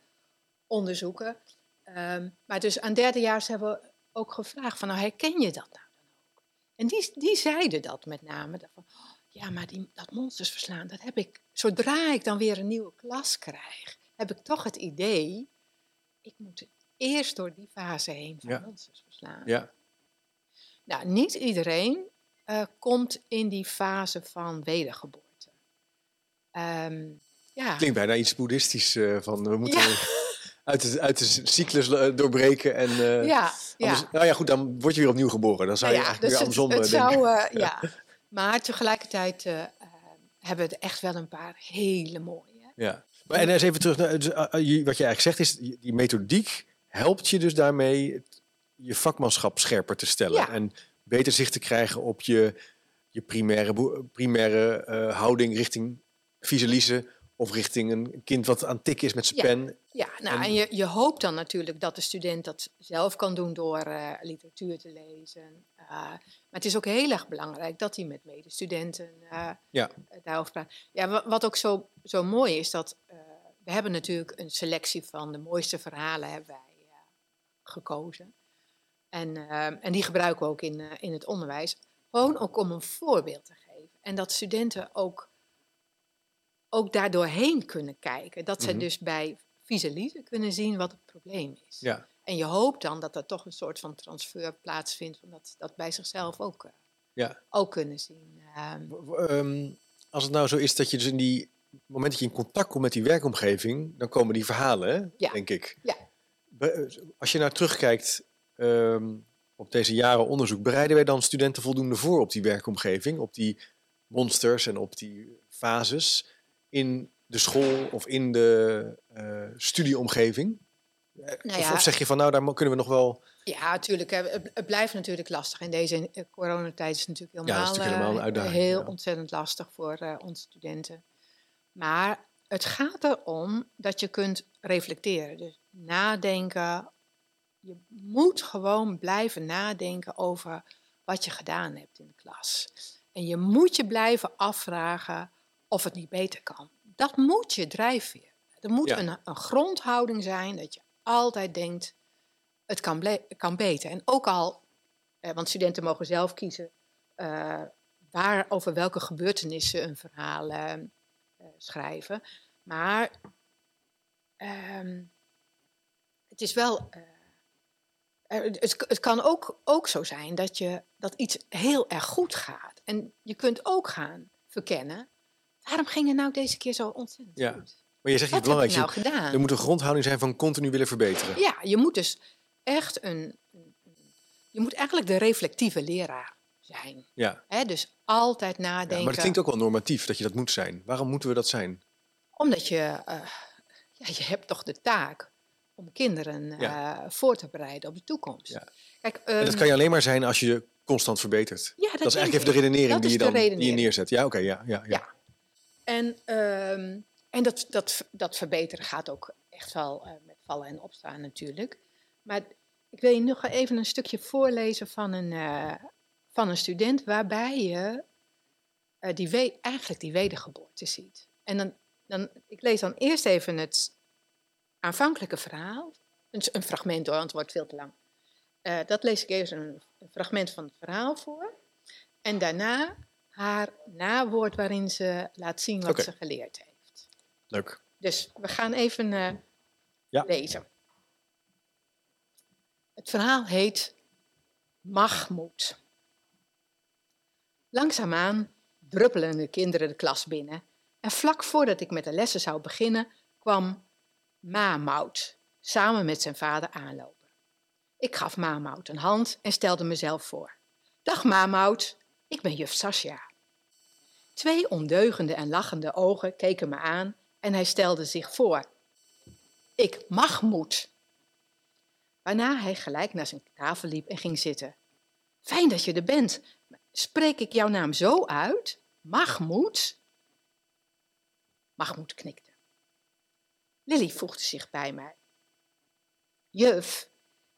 onderzoeken. Ehm, maar dus aan derdejaars hebben we ook gevraagd van, nou herken je dat nou dan ook? En die, die zeiden dat met name. Van, "Oh, ja, maar die, dat monsters verslaan, dat heb ik, zodra ik dan weer een nieuwe klas krijg, heb ik toch het idee, ik moet eerst door die fase heen van Ja. monsters verslaan. ja. Nou, niet iedereen eh, komt in die fase van wedergeboorte. Ehm, ja. Klinkt bijna iets boeddhistisch. eh, van we moeten Ja. uit, de, uit de cyclus eh, doorbreken. En, ja, ja. nou ja, goed, dan word je weer opnieuw geboren. Dan zou je Nou ja, eigenlijk dus weer het, andersom het denken. zou, eh, ja. Maar tegelijkertijd eh, eh, hebben we er echt wel een paar hele mooie. Ja. Maar en eens even terug naar dus, eh, wat je eigenlijk zegt, is die die methodiek helpt je dus daarmee je vakmanschap scherper te stellen. Ja. En beter zicht te krijgen op je, je primaire, primaire houding richting visualizen of richting een kind wat aan het tikken is met zijn Ja. pen. Ja, nou, En- en je, je hoopt dan natuurlijk dat de student dat zelf kan doen door eh, literatuur te lezen. Eh, maar het is ook heel erg belangrijk dat hij met medestudenten eh, Ja. daarover praat. Ja, wa- wat ook zo, zo mooi is, dat we hebben natuurlijk een selectie van de mooiste verhalen hebben wij gekozen. En, en die gebruiken we ook in, in het onderwijs. Gewoon ook om een voorbeeld te geven. En dat studenten ook, ook daardoorheen kunnen kijken. Dat ze Mhm. dus bij visualizen kunnen zien wat het probleem is. Ja. En je hoopt dan dat er toch een soort van transfer plaatsvindt. Van dat ze dat bij zichzelf ook, eh, Ja. ook kunnen zien. Ehm, ehm, als het nou zo is dat je dus in die moment dat je in contact komt met die werkomgeving, dan komen die verhalen, hè, Ja. denk ik. Ja. Als je nou terugkijkt ehm, op deze jaren onderzoek, bereiden wij dan studenten voldoende voor op die werkomgeving, op die monsters en op die fases in de school of in de eh, studieomgeving? Eh, Nou of, ja. of zeg je van nou, daar kunnen we nog wel. Ja, natuurlijk. Het, het blijft natuurlijk lastig. In deze eh, coronatijd is het natuurlijk Ja, helemaal, dat is natuurlijk helemaal een uitdaging, heel ja. ontzettend lastig voor onze studenten. Maar het gaat erom dat je kunt reflecteren. Dus nadenken. Je moet gewoon blijven nadenken over wat je gedaan hebt in de klas. En je moet je blijven afvragen of het niet beter kan. Dat moet je drijfveer. Er moet Ja. een, een grondhouding zijn dat je altijd denkt, het kan, kan beter. En ook al, eh, want studenten mogen zelf kiezen eh, waar, over welke gebeurtenissen een verhaal eh, eh, schrijven. Maar ehm, het is wel. het, het kan ook, ook zo zijn dat, je, dat iets heel erg goed gaat. En je kunt ook gaan verkennen. Waarom ging het nou deze keer zo ontzettend Ja. goed? Maar je zegt iets belangrijks. nou gedaan? Er moet een grondhouding zijn van continu willen verbeteren. Ja, je moet dus echt een, Je moet eigenlijk de reflectieve leraar zijn. Ja. Hè, dus altijd Ja, nadenken. maar het klinkt ook wel normatief dat je dat moet zijn. Waarom moeten we dat zijn? Omdat je, eh, ja, je hebt toch de taak om kinderen eh, voor te bereiden op de toekomst. Ja. Kijk, En dat ehm, kan je alleen maar zijn als je je constant verbetert. ja, Dat, is eigenlijk even de redenering Dat die je dan die je neerzet. Ja, oké, ja, ja. Ja. En, ehm, en dat, dat, dat verbeteren gaat ook echt wel eh, met vallen en opstaan natuurlijk. Maar ik wil je nog even een stukje voorlezen van een, eh, van een student waarbij je eh, die we- eigenlijk die wedergeboorte ziet. En dan, dan, ik lees dan eerst even het aanvankelijke verhaal. Een, een fragment hoor, want het wordt veel te lang. Dat lees ik een, een fragment van het verhaal voor. En daarna haar nawoord waarin ze laat zien wat ze geleerd heeft. Leuk. Dus we gaan even eh, Ja. lezen. Het verhaal heet Mahmoud. Langzaamaan druppelen de kinderen de klas binnen. En vlak voordat ik met de lessen zou beginnen, kwam Mamoud samen met zijn vader aanlopen. Ik gaf Mamoud een hand en stelde mezelf voor. Dag Mamoud, ik ben juf Sasja. Twee ondeugende en lachende ogen keken me aan en hij stelde zich voor. Ik Mahmoud. Waarna hij gelijk naar zijn tafel liep en ging zitten. Fijn dat je er bent. Spreek ik jouw naam zo uit? Mahmoud? Mahmoud knikte. Lily voegde zich bij mij. Juf,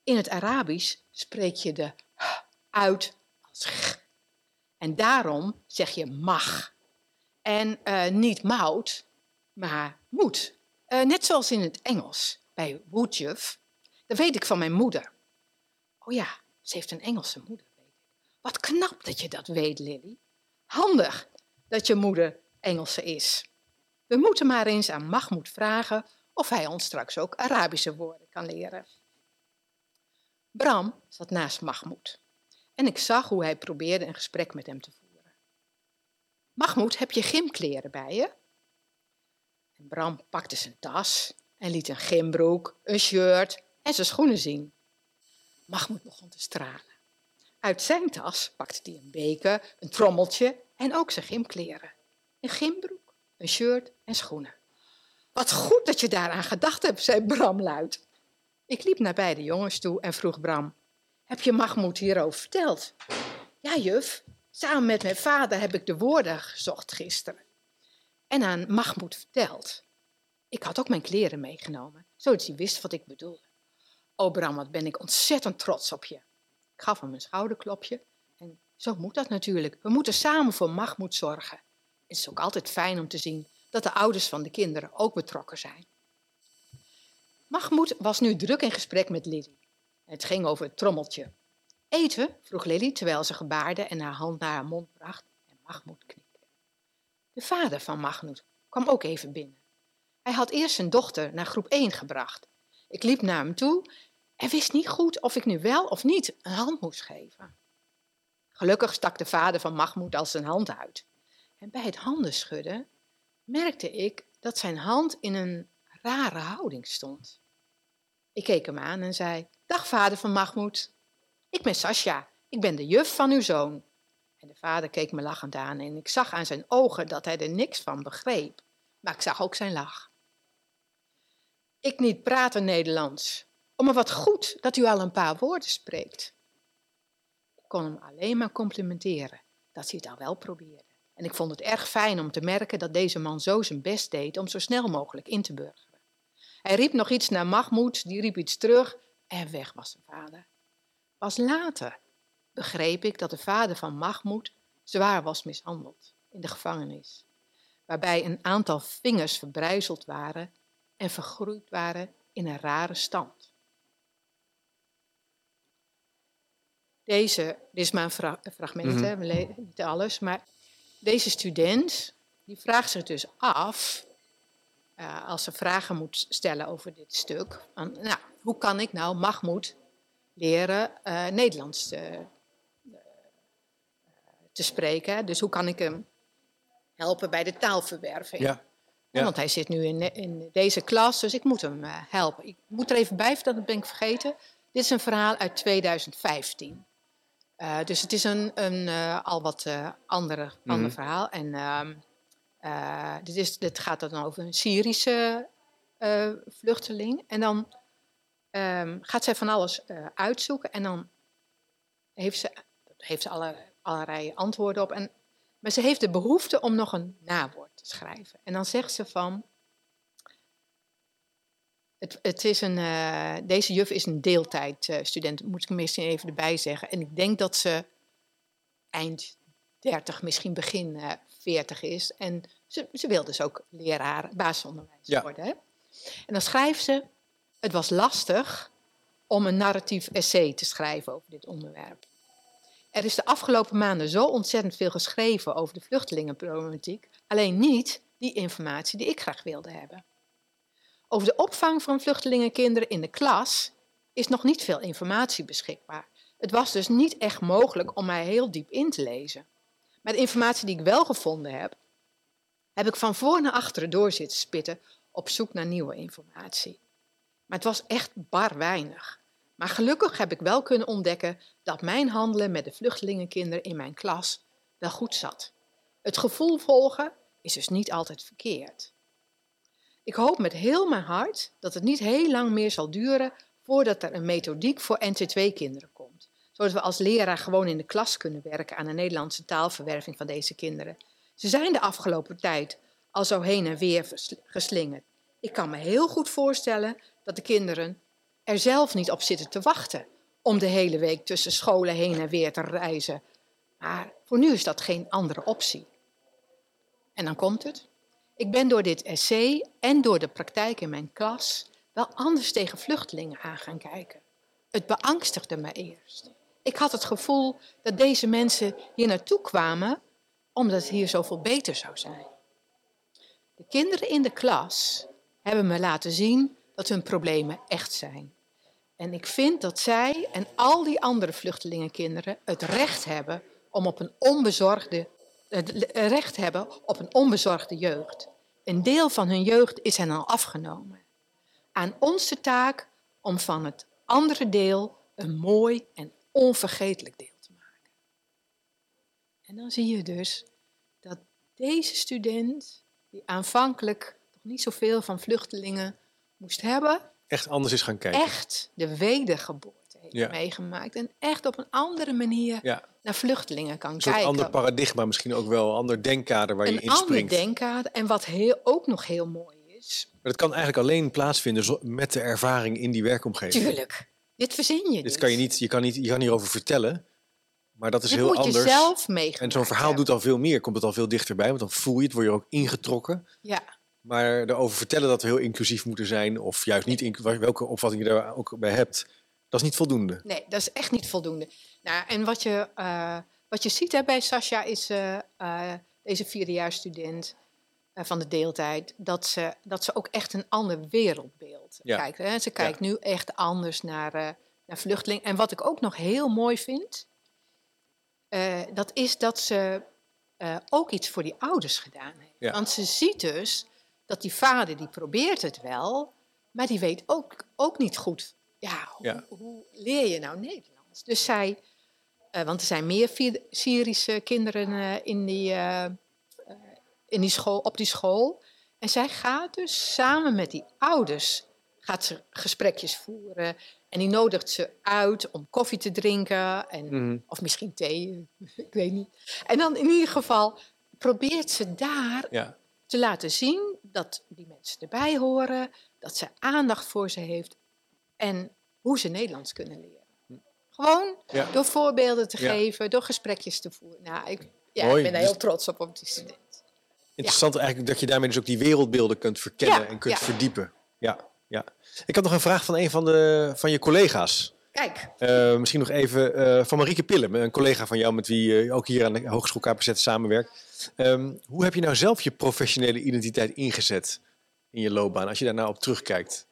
in het Arabisch spreek je de h uit als g. En daarom zeg je mag. En eh, niet mout, maar moet. Eh, net zoals in het Engels, bij would juf. Dat weet ik van mijn moeder. Oh ja, ze heeft een Engelse moeder, weet ik. Wat knap dat je dat weet, Lily. Handig dat je moeder Engelse is. We moeten maar eens aan Mahmoud vragen of hij ons straks ook Arabische woorden kan leren. Bram zat naast Mahmoud en ik zag hoe hij probeerde een gesprek met hem te voeren. Mahmoud, heb je gymkleren bij je? En Bram pakte zijn tas en liet een gymbroek, een shirt en zijn schoenen zien. Mahmoud begon te stralen. Uit zijn tas pakte hij een beker, een trommeltje en ook zijn gymkleren. Een gymbroek, een shirt en schoenen. Wat goed dat je daaraan gedacht hebt, zei Bram luid. Ik liep naar beide jongens toe en vroeg Bram: Heb je Mahmoud hierover verteld? Ja, juf. Samen met mijn vader heb ik de woorden gezocht gisteren. En aan Mahmoud verteld. Ik had ook mijn kleren meegenomen, zodat hij wist wat ik bedoelde. O Bram, wat ben ik ontzettend trots op je. Ik gaf hem een schouderklopje. En zo moet dat natuurlijk. We moeten samen voor Mahmoud zorgen. Het is ook altijd fijn om te zien dat de ouders van de kinderen ook betrokken zijn. Mahmoud was nu druk in gesprek met Lily. Het ging over het trommeltje. Eten? vroeg Lily terwijl ze gebaarde en haar hand naar haar mond bracht en Mahmoud knikte. De vader van Mahmoud kwam ook even binnen. Hij had eerst zijn dochter naar groep 1 gebracht. Ik liep naar hem toe en wist niet goed of ik nu wel of niet een hand moest geven. Gelukkig stak de vader van Mahmoud al zijn hand uit. En bij het handen schudden merkte ik dat zijn hand in een rare houding stond. Ik keek hem aan en zei: Dag vader van Mahmoud. Ik ben Sascha, ik ben de juf van uw zoon. En de vader keek me lachend aan en ik zag aan zijn ogen dat hij er niks van begreep. Maar ik zag ook zijn lach. Ik niet praten Nederlands. Oh, maar wat goed dat u al een paar woorden spreekt. Ik kon hem alleen maar complimenteren dat hij het al wel probeerde. En ik vond het erg fijn om te merken dat deze man zo zijn best deed om zo snel mogelijk in te burgeren. Hij riep nog iets naar Mahmoud, die riep iets terug en weg was zijn vader. Pas later begreep ik dat de vader van Mahmoud zwaar was mishandeld in de gevangenis, waarbij een aantal vingers verbrijzeld waren en vergroeid waren in een rare stand. Deze, dit is maar een fra- fragment, Mhm. hè, niet alles, maar deze student die vraagt zich dus af, eh, als ze vragen moet stellen over dit stuk, van, nou, hoe kan ik nou Mahmoud leren eh, Nederlands te, te spreken? Dus hoe kan ik hem helpen bij de taalverwerving? Ja. Want hij zit nu in, in deze klas, dus ik moet hem eh, helpen. Ik moet er even bij vertellen, dat ben ik vergeten. Dit is een verhaal uit 2015. Uh, dus het is een, een uh, al wat andere, ander Mhm. verhaal. En ehm, eh, dit, is, dit gaat dan over een Syrische eh, vluchteling. En dan ehm, gaat zij van alles eh, uitzoeken. En dan heeft ze, heeft ze alle, allerlei antwoorden op. En, maar ze heeft de behoefte om nog een nawoord te schrijven. En dan zegt ze van... Het, het is een, eh, deze juf is een deeltijdstudent, moet ik misschien even erbij zeggen. En ik denk dat ze eind 30, misschien begin eh 40 is. En ze, ze wil dus ook leraar basisonderwijs Ja. worden. Hè? En dan schrijft ze: Het was lastig om een narratief essay te schrijven over dit onderwerp. Er is de afgelopen maanden zo ontzettend veel geschreven over de vluchtelingenproblematiek, alleen niet die informatie die ik graag wilde hebben. Over de opvang van vluchtelingenkinderen in de klas is nog niet veel informatie beschikbaar. Het was dus niet echt mogelijk om mij heel diep in te lezen. Maar de informatie die ik wel gevonden heb, heb ik van voor naar achteren door zitten spitten op zoek naar nieuwe informatie. Maar het was echt bar weinig. Maar gelukkig heb ik wel kunnen ontdekken dat mijn handelen met de vluchtelingenkinderen in mijn klas wel goed zat. Het gevoel volgen is dus niet altijd verkeerd. Ik hoop met heel mijn hart dat het niet heel lang meer zal duren voordat er een methodiek voor NC2-kinderen komt. Zodat we als leraar gewoon in de klas kunnen werken aan de Nederlandse taalverwerving van deze kinderen. Ze zijn de afgelopen tijd al zo heen en weer geslingerd. Ik kan me heel goed voorstellen dat de kinderen er zelf niet op zitten te wachten om de hele week tussen scholen heen en weer te reizen. Maar voor nu is dat geen andere optie. En dan komt het. Ik ben door dit essay en door de praktijk in mijn klas wel anders tegen vluchtelingen aan gaan kijken. Het beangstigde me eerst. Ik had het gevoel dat deze mensen hier naartoe kwamen omdat het hier zoveel beter zou zijn. De kinderen in de klas hebben me laten zien dat hun problemen echt zijn. En ik vind dat zij en al die andere vluchtelingenkinderen het recht hebben om op een onbezorgde het recht hebben op een onbezorgde jeugd. Een deel van hun jeugd is hen al afgenomen. Aan ons de taak om van het andere deel een mooi en onvergetelijk deel te maken. En dan zie je dus dat deze student, die aanvankelijk nog niet zoveel van vluchtelingen moest hebben, Echt anders is gaan kijken. echt de wedergeboorte heeft Ja. meegemaakt. En echt op een andere manier Ja, naar vluchtelingen kan een kijken. ander paradigma misschien ook wel. Een ander denkkader waar je een in ander denkkader. En wat heel, ook nog heel mooi is, Maar dat kan eigenlijk alleen plaatsvinden met de ervaring in die werkomgeving. tuurlijk, dit verzin je Dit niet. kan je niet, je kan niet, je kan hierover vertellen, maar dat is Dit heel moet anders. je zelf meegemaakt en zo'n verhaal hebben. doet al veel meer, komt het al veel dichterbij, want dan voel je het, word je er ook ingetrokken. Ja, Maar erover vertellen dat we heel inclusief moeten zijn, of juist niet, welke opvatting je daar ook bij hebt, dat is niet voldoende. nee, dat is echt niet voldoende. Nou, en wat je, eh, wat je ziet hè, bij Sascha is eh, eh, deze vierdejaarsstudent van de deeltijd, dat ze, dat ze ook echt een ander wereldbeeld Ja. kijkt. Hè. Ze kijkt nu echt anders naar, naar vluchtelingen. En wat ik ook nog heel mooi vind, dat is dat ze ook iets voor die ouders gedaan heeft. Ja. Want ze ziet dus dat die vader, die probeert het wel, maar die weet ook, ook niet goed, ja, hoe, Ja. hoe leer je nou Nederlands? Dus zij, eh, want er zijn meer Syrische kinderen eh, in, die, eh, in die school, op die school. En zij gaat dus samen met die ouders gaat ze gesprekjes voeren. En die nodigt ze uit om koffie te drinken. En, Mhm. Of misschien thee, ik weet niet. En dan in ieder geval probeert ze daar Ja. Te laten zien dat die mensen erbij horen. Dat ze aandacht voor ze heeft. En hoe ze Nederlands kunnen leren. Gewoon Ja. door voorbeelden te Ja. geven, door gesprekjes te voeren. Nou, ik, ja, Mooi. ik ben daar Dus- heel trots op, op die student. Interessant eigenlijk dat je daarmee dus ook die wereldbeelden kunt verkennen en kunt verdiepen. Ja, ja. Ik had nog een vraag van een van, de, van je collega's. Kijk, Eh, misschien nog even eh, van Marieke Pillem, een collega van jou met wie je ook hier aan de Hogeschool KPZ samenwerkt. Ehm, hoe heb je nou zelf je professionele identiteit ingezet in je loopbaan, als je daar nou op terugkijkt?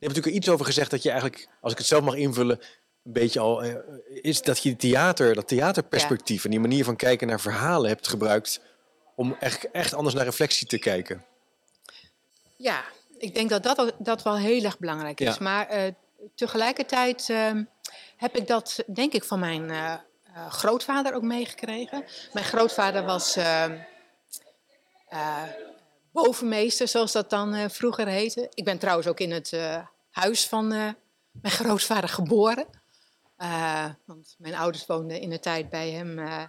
Je hebt natuurlijk iets over gezegd dat je eigenlijk, als ik het zelf mag invullen, een beetje al eh, is dat je theater, dat theaterperspectief en die manier van kijken naar verhalen hebt gebruikt om echt, echt anders naar reflectie te kijken. ja, ik denk dat dat, dat wel heel erg belangrijk is. Ja. Maar eh, tegelijkertijd ehm, heb ik dat, denk ik, van mijn eh, grootvader ook meegekregen. Mijn grootvader was ehm, eh, bovenmeester, zoals dat dan eh, vroeger heette. Ik ben trouwens ook in het eh, huis van eh, mijn grootvader geboren. Eh, want mijn ouders woonden in de tijd bij hem eh,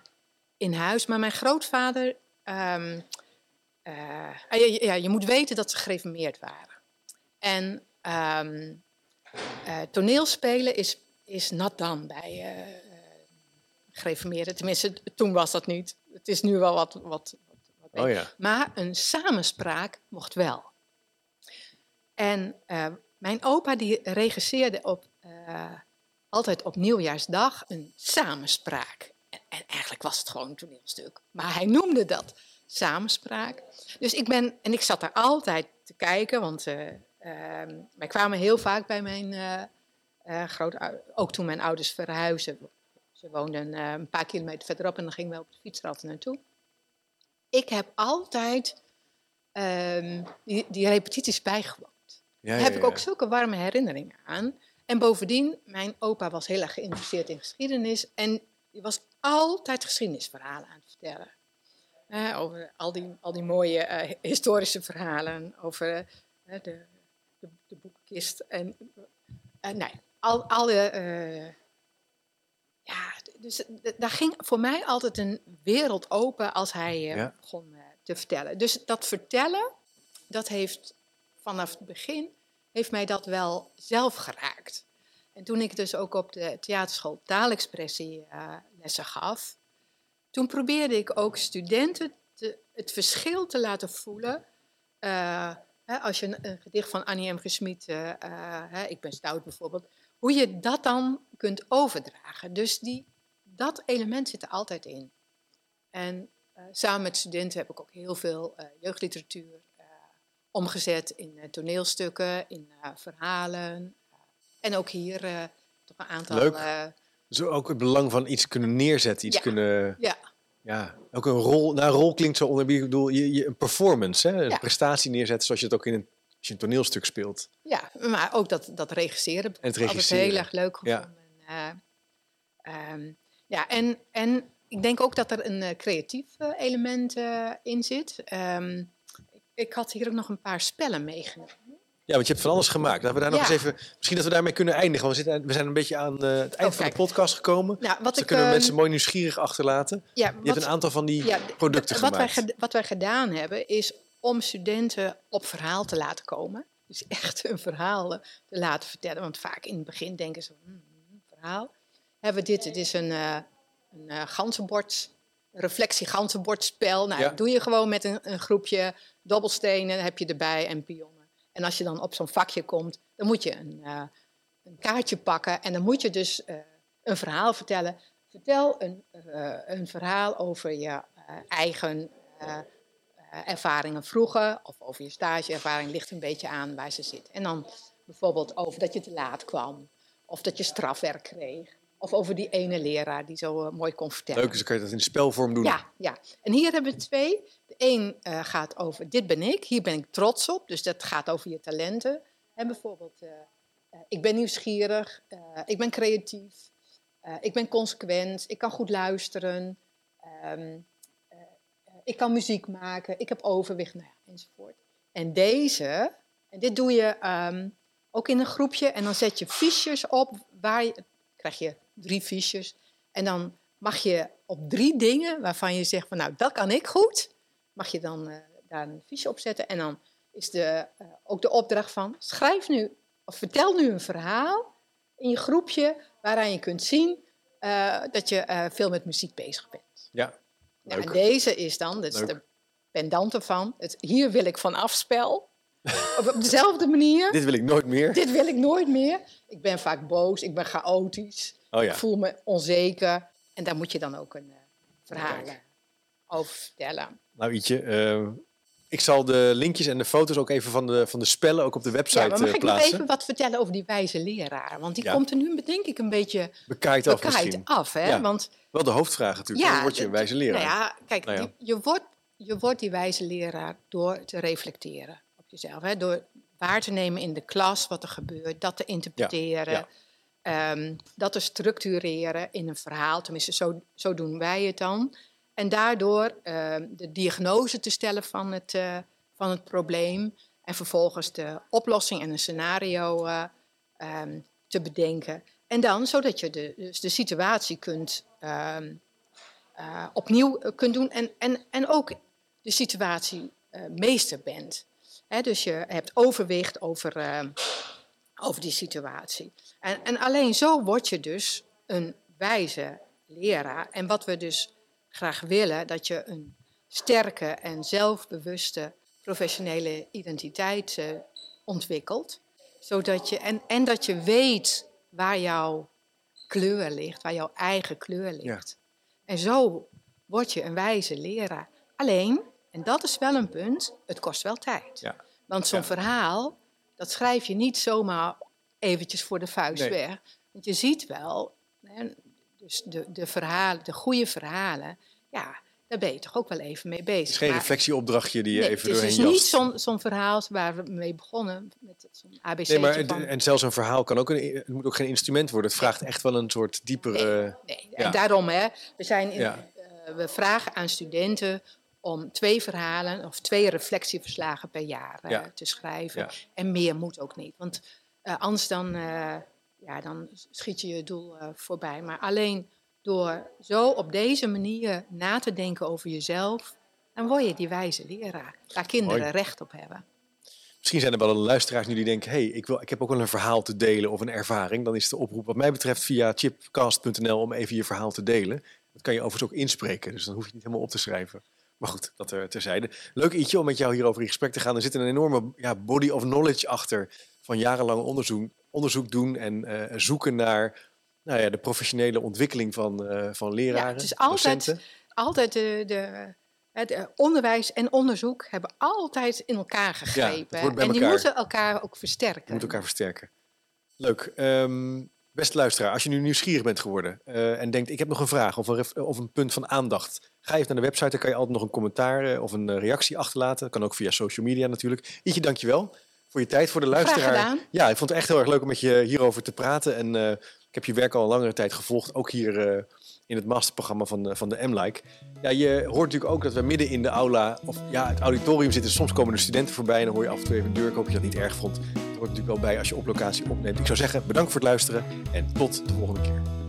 in huis. Maar mijn grootvader. ehm, eh, ja, je moet weten dat ze gereformeerd waren. En ehm, eh, toneelspelen is, is nat dan bij eh eh, gereformeerden. Tenminste, toen was dat niet. Het is nu wel wat. wat, wat, Oh ja. maar een samenspraak mocht wel. En eh, mijn opa die regisseerde op, eh, altijd op nieuwjaarsdag een samenspraak. En, en eigenlijk was het gewoon een toneelstuk. Maar hij noemde dat samenspraak. Dus ik ben, en ik zat daar altijd te kijken, want eh, ehm, wij kwamen heel vaak bij mijn eh, grootou- ook toen mijn ouders verhuisden. Ze woonden eh, een paar kilometer verderop en dan gingen we op de fietsrad naartoe. Ik heb altijd ehm, die, die repetities bijgewoond. Ja, Daar ja, heb ik ook zulke warme herinneringen aan. En bovendien, mijn opa was heel erg geïnteresseerd in geschiedenis. En die was altijd geschiedenisverhalen aan het vertellen. Eh, over al die, al die mooie eh, historische verhalen. Over de, de, de boekenkist. En nou al, alle... eh, ja, dus d- daar ging voor mij altijd een wereld open als hij eh, Ja. begon eh, te vertellen. Dus dat vertellen, dat heeft vanaf het begin, heeft mij dat wel zelf geraakt. En toen ik dus ook op de theaterschool taalexpressie eh, lessen gaf, toen probeerde ik ook studenten te, het verschil te laten voelen. eh, hè, als je een, een gedicht van Annie M. G. Schmid, eh, eh, hè, Ik ben stout bijvoorbeeld, hoe je dat dan kunt overdragen. Dus die, dat element zit er altijd in. En eh, samen met studenten heb ik ook heel veel eh, jeugdliteratuur eh, omgezet in toneelstukken, in verhalen. en ook hier toch een aantal. Leuk. Zo ook het belang van iets kunnen neerzetten, iets Ja. kunnen... ja, Ja, ook een rol. Nou, een rol klinkt zo onder. Ik bedoel, je, je, een performance, hè? een Ja. prestatie neerzetten zoals je het ook in een, als je een toneelstuk speelt. ja, maar ook dat, dat regisseren En het regisseren. heel erg leuk Ja. gevonden. Ja, Ehm, ja en, en ik denk ook dat er een eh, creatief eh, element eh, in zit. Ehm, ik, ik had hier ook nog een paar spellen meegenomen. Ja, want je hebt van alles gemaakt. Laten we daar nog eens even. Misschien dat we daarmee kunnen eindigen. Want we, zitten, we zijn een beetje aan eh, het eind Oh, van de podcast gekomen. Nou, wat Dus dan ik, kunnen we ehm, mensen mooi nieuwsgierig achterlaten. ja, Je wat- hebt een aantal van die Ja, producten wat wij, gemaakt. ged- wat wij gedaan hebben, is om studenten op verhaal te laten komen. Dus echt een verhaal te laten vertellen. Want vaak in het begin denken ze, hmm, een verhaal. Hebben we dit, het is een, eh een eh, ganzenbord, een reflectie ganzenbordspel. Nou, Ja. dat doe je gewoon met een, een groepje dobbelstenen, heb je erbij en pionnen. En als je dan op zo'n vakje komt, dan moet je een, eh, een kaartje pakken. En dan moet je dus een verhaal vertellen. Vertel een, een verhaal over je eigen ervaringen vroeger. Of over je stageervaring, ligt een beetje aan waar ze zit. En dan bijvoorbeeld over dat je te laat kwam. Of dat je strafwerk kreeg. Of over die ene leraar die zo eh, mooi kon vertellen. Leuk, dus dan kan je dat in spelvorm doen. Ja, ja. En hier hebben we twee. De een eh, gaat over dit ben ik, hier ben ik trots op. Dus dat gaat over je talenten. En bijvoorbeeld, eh, eh, ik ben nieuwsgierig, eh, ik ben creatief, eh, ik ben consequent, ik kan goed luisteren, ehm, eh, eh, ik kan muziek maken, ik heb overwicht, nou ja, enzovoort. En deze, en dit doe je ehm, ook in een groepje en dan zet je fiches op waar je, krijg je drie fiches en dan mag je op drie dingen waarvan je zegt van nou dat kan ik goed, mag je dan eh, daar een fiche op zetten en dan is de, eh, ook de opdracht van schrijf nu of vertel nu een verhaal in je groepje waaraan je kunt zien eh, dat je eh, veel met muziek bezig bent. Ja, En deze is dan, dat is Leuk. de pendante van, het hier wil ik van afspel. Op dezelfde manier. Dit wil ik nooit meer. Dit wil ik nooit meer. Ik ben vaak boos, ik ben chaotisch, Oh ik ja, voel me onzeker. En daar moet je dan ook een eh, verhaal over vertellen. nou Ietje, eh, ik zal de linkjes en de foto's ook even van de, van de spellen ook op de website Ja, maar mag eh, ik nog plaatsen. even wat vertellen over die wijze leraar? Want die Ja. komt er nu, denk ik, een beetje Bekaaid af bekaaid af. Hè? Ja. Want Wel de hoofdvraag natuurlijk. Ja, Dan word je een wijze leraar. Nou ja, kijk, Nou ja. die- je, wordt, je wordt die wijze leraar door te reflecteren op jezelf. Hè? Door waar te nemen in de klas wat er gebeurt, dat te interpreteren. Ja. ehm, dat te structureren in een verhaal. Tenminste, zo, zo doen wij het dan. En daardoor ehm, de diagnose te stellen van het, eh, van het probleem. En vervolgens de oplossing en een scenario eh, ehm, te bedenken. En dan zodat je de, dus de situatie kunt, ehm, eh, opnieuw kunt doen. En, en, en ook de situatie meester bent. Hè, dus je hebt overwicht over, over die situatie. En, en alleen zo word je dus een wijze leraar. En wat we dus graag willen, dat je een sterke en zelfbewuste professionele identiteit uh, ontwikkelt. Zodat je, en, en dat je weet waar jouw kleur ligt, waar jouw eigen kleur ligt. En zo word je een wijze leraar. Alleen, en dat is wel een punt, het kost wel tijd. Ja. Want zo'n verhaal, dat schrijf je niet zomaar eventjes voor de vuist weg. Want je ziet wel, dus de, de verhalen, de goede verhalen, ja, daar ben je toch ook wel even mee bezig. Het is geen reflectieopdrachtje die je even doorheen jast. Het is niet zo'n verhaal waar we mee begonnen, met zo'n ABC. Nee, maar en zelfs een verhaal kan ook een, het moet ook geen instrument worden. Het vraagt echt wel een soort diepere... Nee, en daarom, hè, we, zijn in, uh, we vragen aan studenten om twee verhalen of twee reflectieverslagen per jaar uh, te schrijven. En meer moet ook niet, want uh, anders dan, ja, dan schiet je je doel voorbij. Maar alleen door zo op deze manier na te denken over jezelf, dan word je die wijze leraar. Waar kinderen recht op hebben. Misschien zijn er wel luisteraars nu die denken: hey, ik, wil, ik heb ook wel een verhaal te delen of een ervaring. Dan is de oproep, wat mij betreft, via chipcast.nl om even je verhaal te delen. Dat kan je overigens ook inspreken, dus dan hoef je niet helemaal op te schrijven. Maar goed, dat er terzijde. Leuk Ietje om met jou hierover in gesprek te gaan. Er zit een enorme ja, body of knowledge achter van jarenlang onderzoek, onderzoek doen en uh, zoeken naar nou ja, de professionele ontwikkeling van, uh, van leraren. Ja, het is altijd, altijd de, de, het eh, onderwijs en onderzoek hebben altijd in elkaar gegrepen. Ja, en die moeten elkaar ook versterken. Die moeten elkaar versterken. Leuk. Um, beste luisteraar, als je nu nieuwsgierig bent geworden uh, en denkt ik heb nog een vraag of een, of een punt van aandacht, ga even naar de website, dan kan je altijd nog een commentaar of een reactie achterlaten. Dat kan ook via social media natuurlijk. Ietje, dankjewel voor je tijd, voor de luisteraar. Ja, ik vond het echt heel erg leuk om met je hierover te praten. En uh, ik heb je werk al een langere tijd gevolgd, ook hier uh, in het masterprogramma van, uh, van de M-Like. Ja, je hoort natuurlijk ook dat we midden in de aula, of ja, het auditorium zitten. Soms komen er studenten voorbij en dan hoor je af en toe even een deur. Ik hoop dat je dat niet erg vond. Dat hoort natuurlijk wel bij als je op locatie opneemt. Ik zou zeggen, bedankt voor het luisteren en tot de volgende keer.